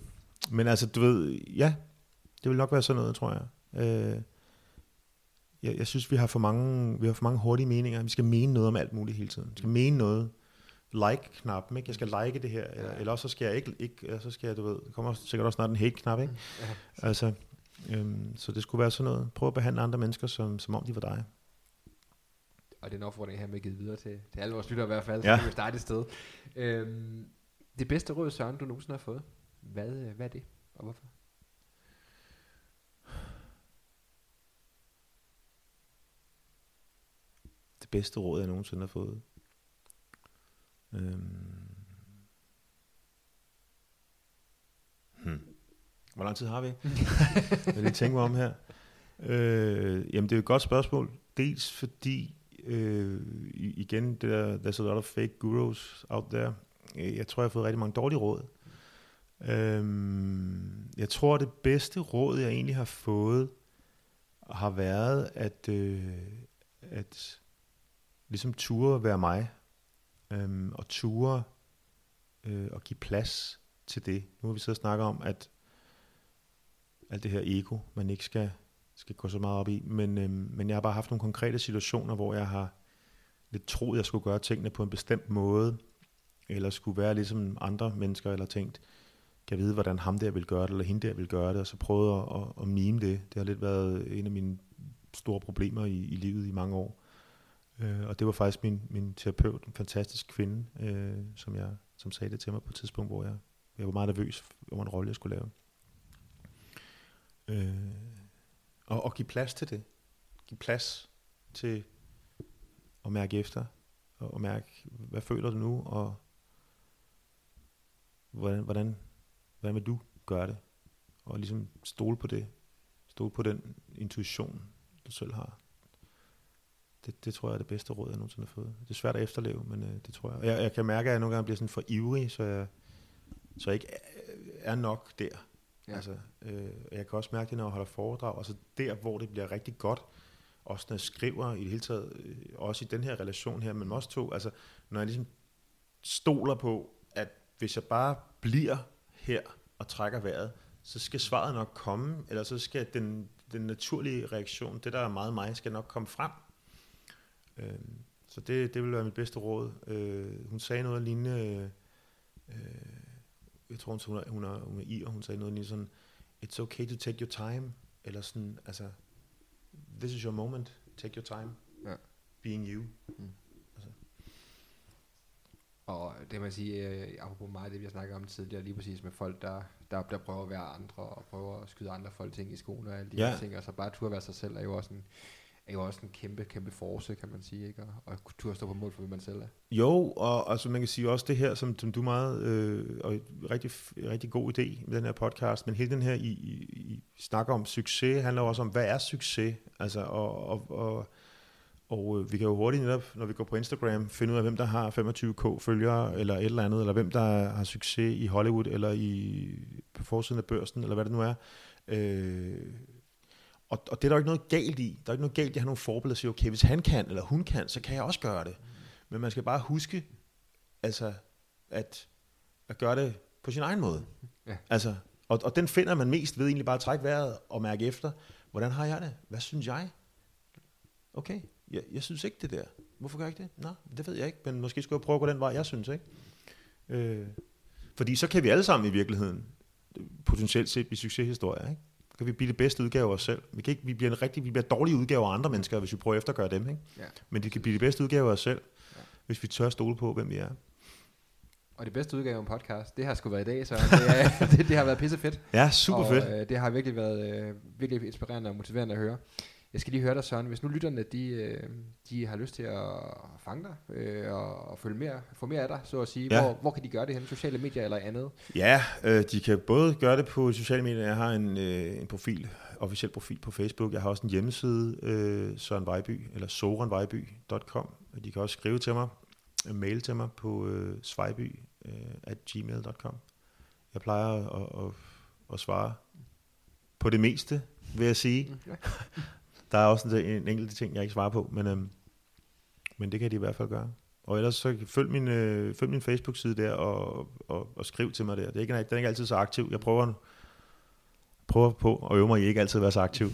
men altså, du ved, ja, det vil nok være sådan noget, tror jeg. Øh, jeg, jeg synes, vi har for mange, vi har for mange hurtige meninger. Vi skal mene noget om alt muligt hele tiden. Vi skal mene noget. Like-knappen, ikke? Jeg skal like det her, eller, eller også så skal jeg ikke, ikke så skal jeg, du ved, der kommer sikkert også snart en hate-knap, ikke? Ja. Altså, øhm, så det skulle være sådan noget. Prøv at behandle andre mennesker, som, som om de var dig. Og det er en opfordring her med givet videre til, til alle vores lyttere i hvert fald, så Ja. kan vi starte et sted. Øhm, det bedste råd, Søren, du nogensinde har fået, hvad, øh, hvad er det, og hvorfor? Bedste råd, jeg nogensinde har fået. Øhm. Hmm. Hvor lang tid har vi? jeg lige tænke mig om her. Øh, jamen, det er et godt spørgsmål. Dels fordi, øh, igen, det der, there's a lot of fake gurus out there. Jeg tror, jeg har fået rigtig mange dårlige råd. Øhm, jeg tror, det bedste råd, jeg egentlig har fået, har været, at, øh, at ligesom ture være mig, øhm, og ture øh, og give plads til det. Nu har vi siddet og snakket om, at alt det her ego, man ikke skal, skal gå så meget op i, men, øhm, men jeg har bare haft nogle konkrete situationer, hvor jeg har lidt troet, jeg skulle gøre tingene på en bestemt måde, eller skulle være ligesom andre mennesker, eller tænkt, kan vide, hvordan ham der vil gøre det, eller hende der vil gøre det, og så prøvet at, at, at mime det. Det har lidt været en af mine store problemer i, i livet i mange år. Øh, og det var faktisk min, min terapeut, en fantastisk kvinde, øh, som, jeg, som sagde det til mig på et tidspunkt, hvor jeg, jeg var meget nervøs over en rolle, jeg skulle lave. Øh, og, og give plads til det. Give plads til at mærke efter, og, og mærke, hvad føler du nu, og hvordan, hvordan, hvordan vil du gøre det? Og ligesom stole på det. Stole på den intuition, du selv har. Det, det tror jeg er det bedste råd, jeg nogensinde har fået. Det er svært at efterleve, men øh, det tror jeg. Og jeg. Jeg kan mærke, at jeg nogle gange bliver sådan for ivrig, så jeg, så jeg ikke er- er nok der. Ja. Ja. Altså, øh, jeg kan også mærke det, når jeg holder foredrag. Altså der, hvor det bliver rigtig godt, også når jeg skriver i det hele taget, øh, også i den her relation her, men også to, altså når jeg ligesom stoler på, at hvis jeg bare bliver her og trækker vejret, så skal svaret nok komme, eller så skal den, den naturlige reaktion, det der er meget mig, skal nok komme frem. Øh, så det, det vil være mit bedste råd. Øh, hun sagde noget lignende, øh, jeg tror, hun, er, hun, er, hun er i, og hun sagde noget lignende sådan, it's okay to take your time, eller sådan, altså, this is your moment, take your time, Ja. being you. Og det man sige, øh, apropos meget det, vi har snakket om tidligere, lige præcis med folk, der, der, der prøver at være andre, og prøver at skyde andre folk ting i skoene og alle de Ja. her ting, og så bare turde være sig selv, er jo også en, er jo også en kæmpe, kæmpe force, kan man sige, ikke? Og, og turde stå på mål for, hvad man selv er. Jo, og altså man kan sige også det her, som, som du meget, øh, og rigtig, rigtig god idé med den her podcast, men hele den her, I, I, I snakker om succes, handler jo også om, hvad er succes? Altså, og, og, og, og øh, vi kan jo hurtigt netop, når vi går på Instagram, finde ud af, hvem der har 25k følgere, eller et eller andet, eller hvem der har succes i Hollywood, eller i, på forsiden af børsen, eller hvad det nu er. Øh, og, og det er der jo ikke noget galt i. Der er ikke noget galt i at have nogle forbilleder og sige, okay, hvis han kan, eller hun kan, så kan jeg også gøre det. Men man skal bare huske, altså, at, at gøre det på sin egen måde. Ja. Altså, og, og den finder man mest ved egentlig bare at trække vejret og mærke efter, hvordan har jeg det? Hvad synes jeg? Okay, jeg, jeg synes ikke det der. Hvorfor gør jeg ikke det? Nå, det ved jeg ikke, men måske skulle jeg prøve at gå den vej, jeg synes, ikke? Øh, fordi så kan vi alle sammen i virkeligheden potentielt set blive succeshistorier, ikke? Kan vi blive det bedste udgave af os selv. Vi, kan ikke, vi, bliver en rigtig, vi bliver dårlige udgaver af andre mennesker, hvis vi prøver at eftergøre dem, ikke? Ja. Men de kan blive det bedste udgave af os selv, ja. hvis vi tør stole på, hvem vi er. Og det bedste udgave af en podcast, det har sgu været i dag, så det, er, det, det har været pisse fedt. Ja, super og, fedt. Øh, det har virkelig været øh, virkelig inspirerende og motiverende at høre. Jeg skal lige høre dig, Søren. Hvis nu lytterne, de, øh, de har lyst til at fange dig øh, og, og følge mere, få mere af dig, så at sige, Ja. hvor, hvor kan de gøre det hen? Sociale medier eller andet? Ja, øh, de kan både gøre det på sociale medier. Jeg har en, øh, en profil, officiel profil på Facebook. Jeg har også en hjemmeside, øh, Søren Vejby, eller sorenvejby.com. De kan også skrive til mig, øh, mail til mig på øh, svejby øh, at gmail.com. Jeg plejer at, at, at svare på det meste, vil jeg sige. Ja. Der er også en, en enkelt ting, jeg ikke svarer på, men, øhm, men det kan de i hvert fald gøre. Og ellers så følg min, øh, følg min Facebook-side der og, og, og skriv til mig der. Det er ikke, den er ikke altid så aktiv. Jeg prøver, prøver på at øve mig i ikke altid at være så aktiv.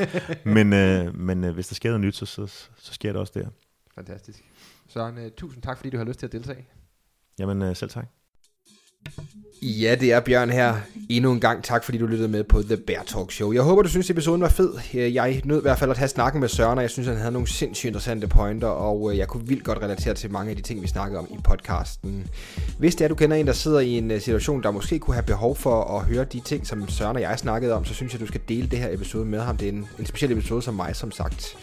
men øh, men øh, hvis der sker noget nyt, så, så, så sker det også der. Fantastisk. Søren, uh, tusind tak, fordi du har lyst til at deltage. Jamen øh, selv tak. Ja, det er Bjørn her. Endnu en gang tak, fordi du lyttede med på The Bear Talk Show. Jeg håber, du synes, episoden var fed. Øh, jeg nød i hvert fald at have snakken med Søren, og jeg synes, han havde nogle sindssygt interessante pointer, og øh, jeg kunne vildt godt relatere til mange af de ting, vi snakkede om i podcasten. Hvis det er, du kender en, der sidder i en øh, situation, der måske kunne have behov for at høre de ting, som Søren og jeg snakkede om, så synes jeg, du skal dele det her episode med ham. Det er en, en speciel episode som mig, som sagt.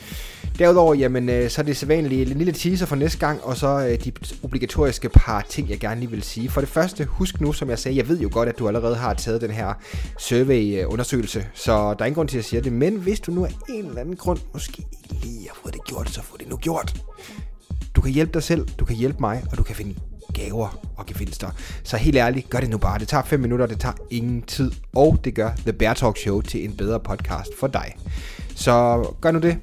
Derudover, jamen, øh, så er det sædvanlige en lille teaser for næste gang, og så øh, de obligatoriske par ting, jeg gerne lige vil sige. For det første, husk nu, som jeg sagde, jeg ved jo godt, at du allerede har taget den her survey-undersøgelse, øh, så der er ingen grund til at sige det. Men hvis du nu af en eller anden grund måske ikke lige har fået det gjort, så få det nu gjort. Du kan hjælpe dig selv, du kan hjælpe mig, og du kan finde gaver og gevinster. Så helt ærligt, gør det nu bare. Det tager 5 minutter, det tager ingen tid, og det gør The Bear Talk Show til en bedre podcast for dig. Så gør nu det.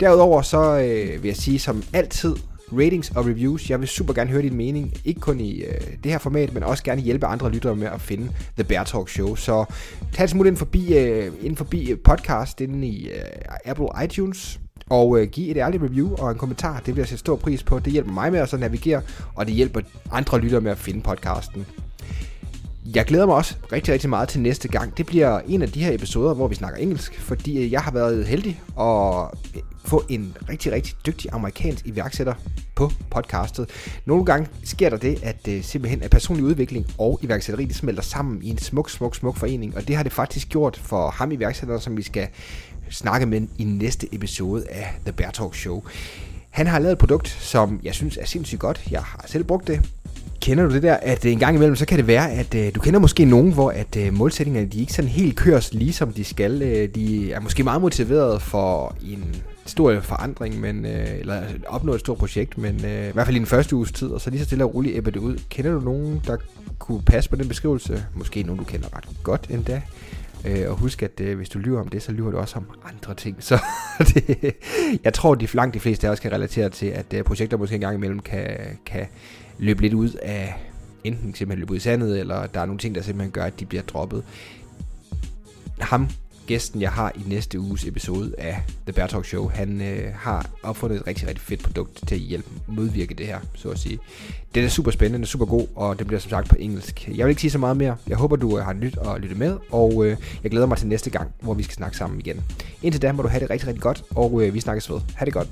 Derudover så øh, vil jeg sige som altid, ratings og reviews. Jeg vil super gerne høre din mening, ikke kun i øh, det her format, men også gerne hjælpe andre lyttere med at finde The Bear Talk Show. Så tag et smut ind forbi, øh, ind forbi øh, podcast inde i øh, Apple iTunes, og øh, giv et ærligt review og en kommentar. Det vil jeg sætte stor pris på. Det hjælper mig med at så navigere, og det hjælper andre lyttere med at finde podcasten. Jeg glæder mig også rigtig, rigtig meget til næste gang. Det bliver en af de her episoder, hvor vi snakker engelsk, fordi øh, jeg har været heldig at øh, få en rigtig, rigtig dygtig amerikansk iværksætter på podcastet. Nogle gange sker der det, at øh, simpelthen at personlig udvikling og iværksætteri, det smelter sammen i en smuk, smuk, smuk forening, og det har det faktisk gjort for ham iværksætter, som vi skal snakke med i næste episode af The Bear Talk Show. Han har lavet et produkt, som jeg synes er sindssygt godt. Jeg har selv brugt det, Kender du det der, at øh, en gang imellem, så kan det være, at øh, du kender måske nogen, hvor at øh, målsætningerne de ikke sådan helt køres lige som de skal. Øh, de er måske meget motiveret for en stor forandring, men, øh, eller opnå et stort projekt, men øh, i hvert fald i den første uges tid, og så lige så stille og roligt æbber det ud. Kender du nogen, der kunne passe på den beskrivelse? Måske nogen, du kender ret godt endda. Øh, og husk, at øh, hvis du lyver om det, så lyver du også om andre ting. Så det, jeg tror, at de langt de fleste af os kan relatere til, at øh, projekter måske en gang imellem kan, kan løbe lidt ud af, enten simpelthen løbe ud i sandet, eller der er nogle ting, der simpelthen gør, at de bliver droppet. Ham, gæsten jeg har i næste uges episode af The Bear Talk Show, han øh, har opfundet et rigtig, rigtig fedt produkt til at hjælpe modvirke det her, så at sige. Det er super spændende, er super god, og det bliver som sagt på engelsk. Jeg vil ikke sige så meget mere. Jeg håber, du øh, har nyt og lyttet med, og øh, jeg glæder mig til næste gang, hvor vi skal snakke sammen igen. Indtil da må du have det rigtig, rigtig godt, og øh, vi snakkes ved. Ha' det godt.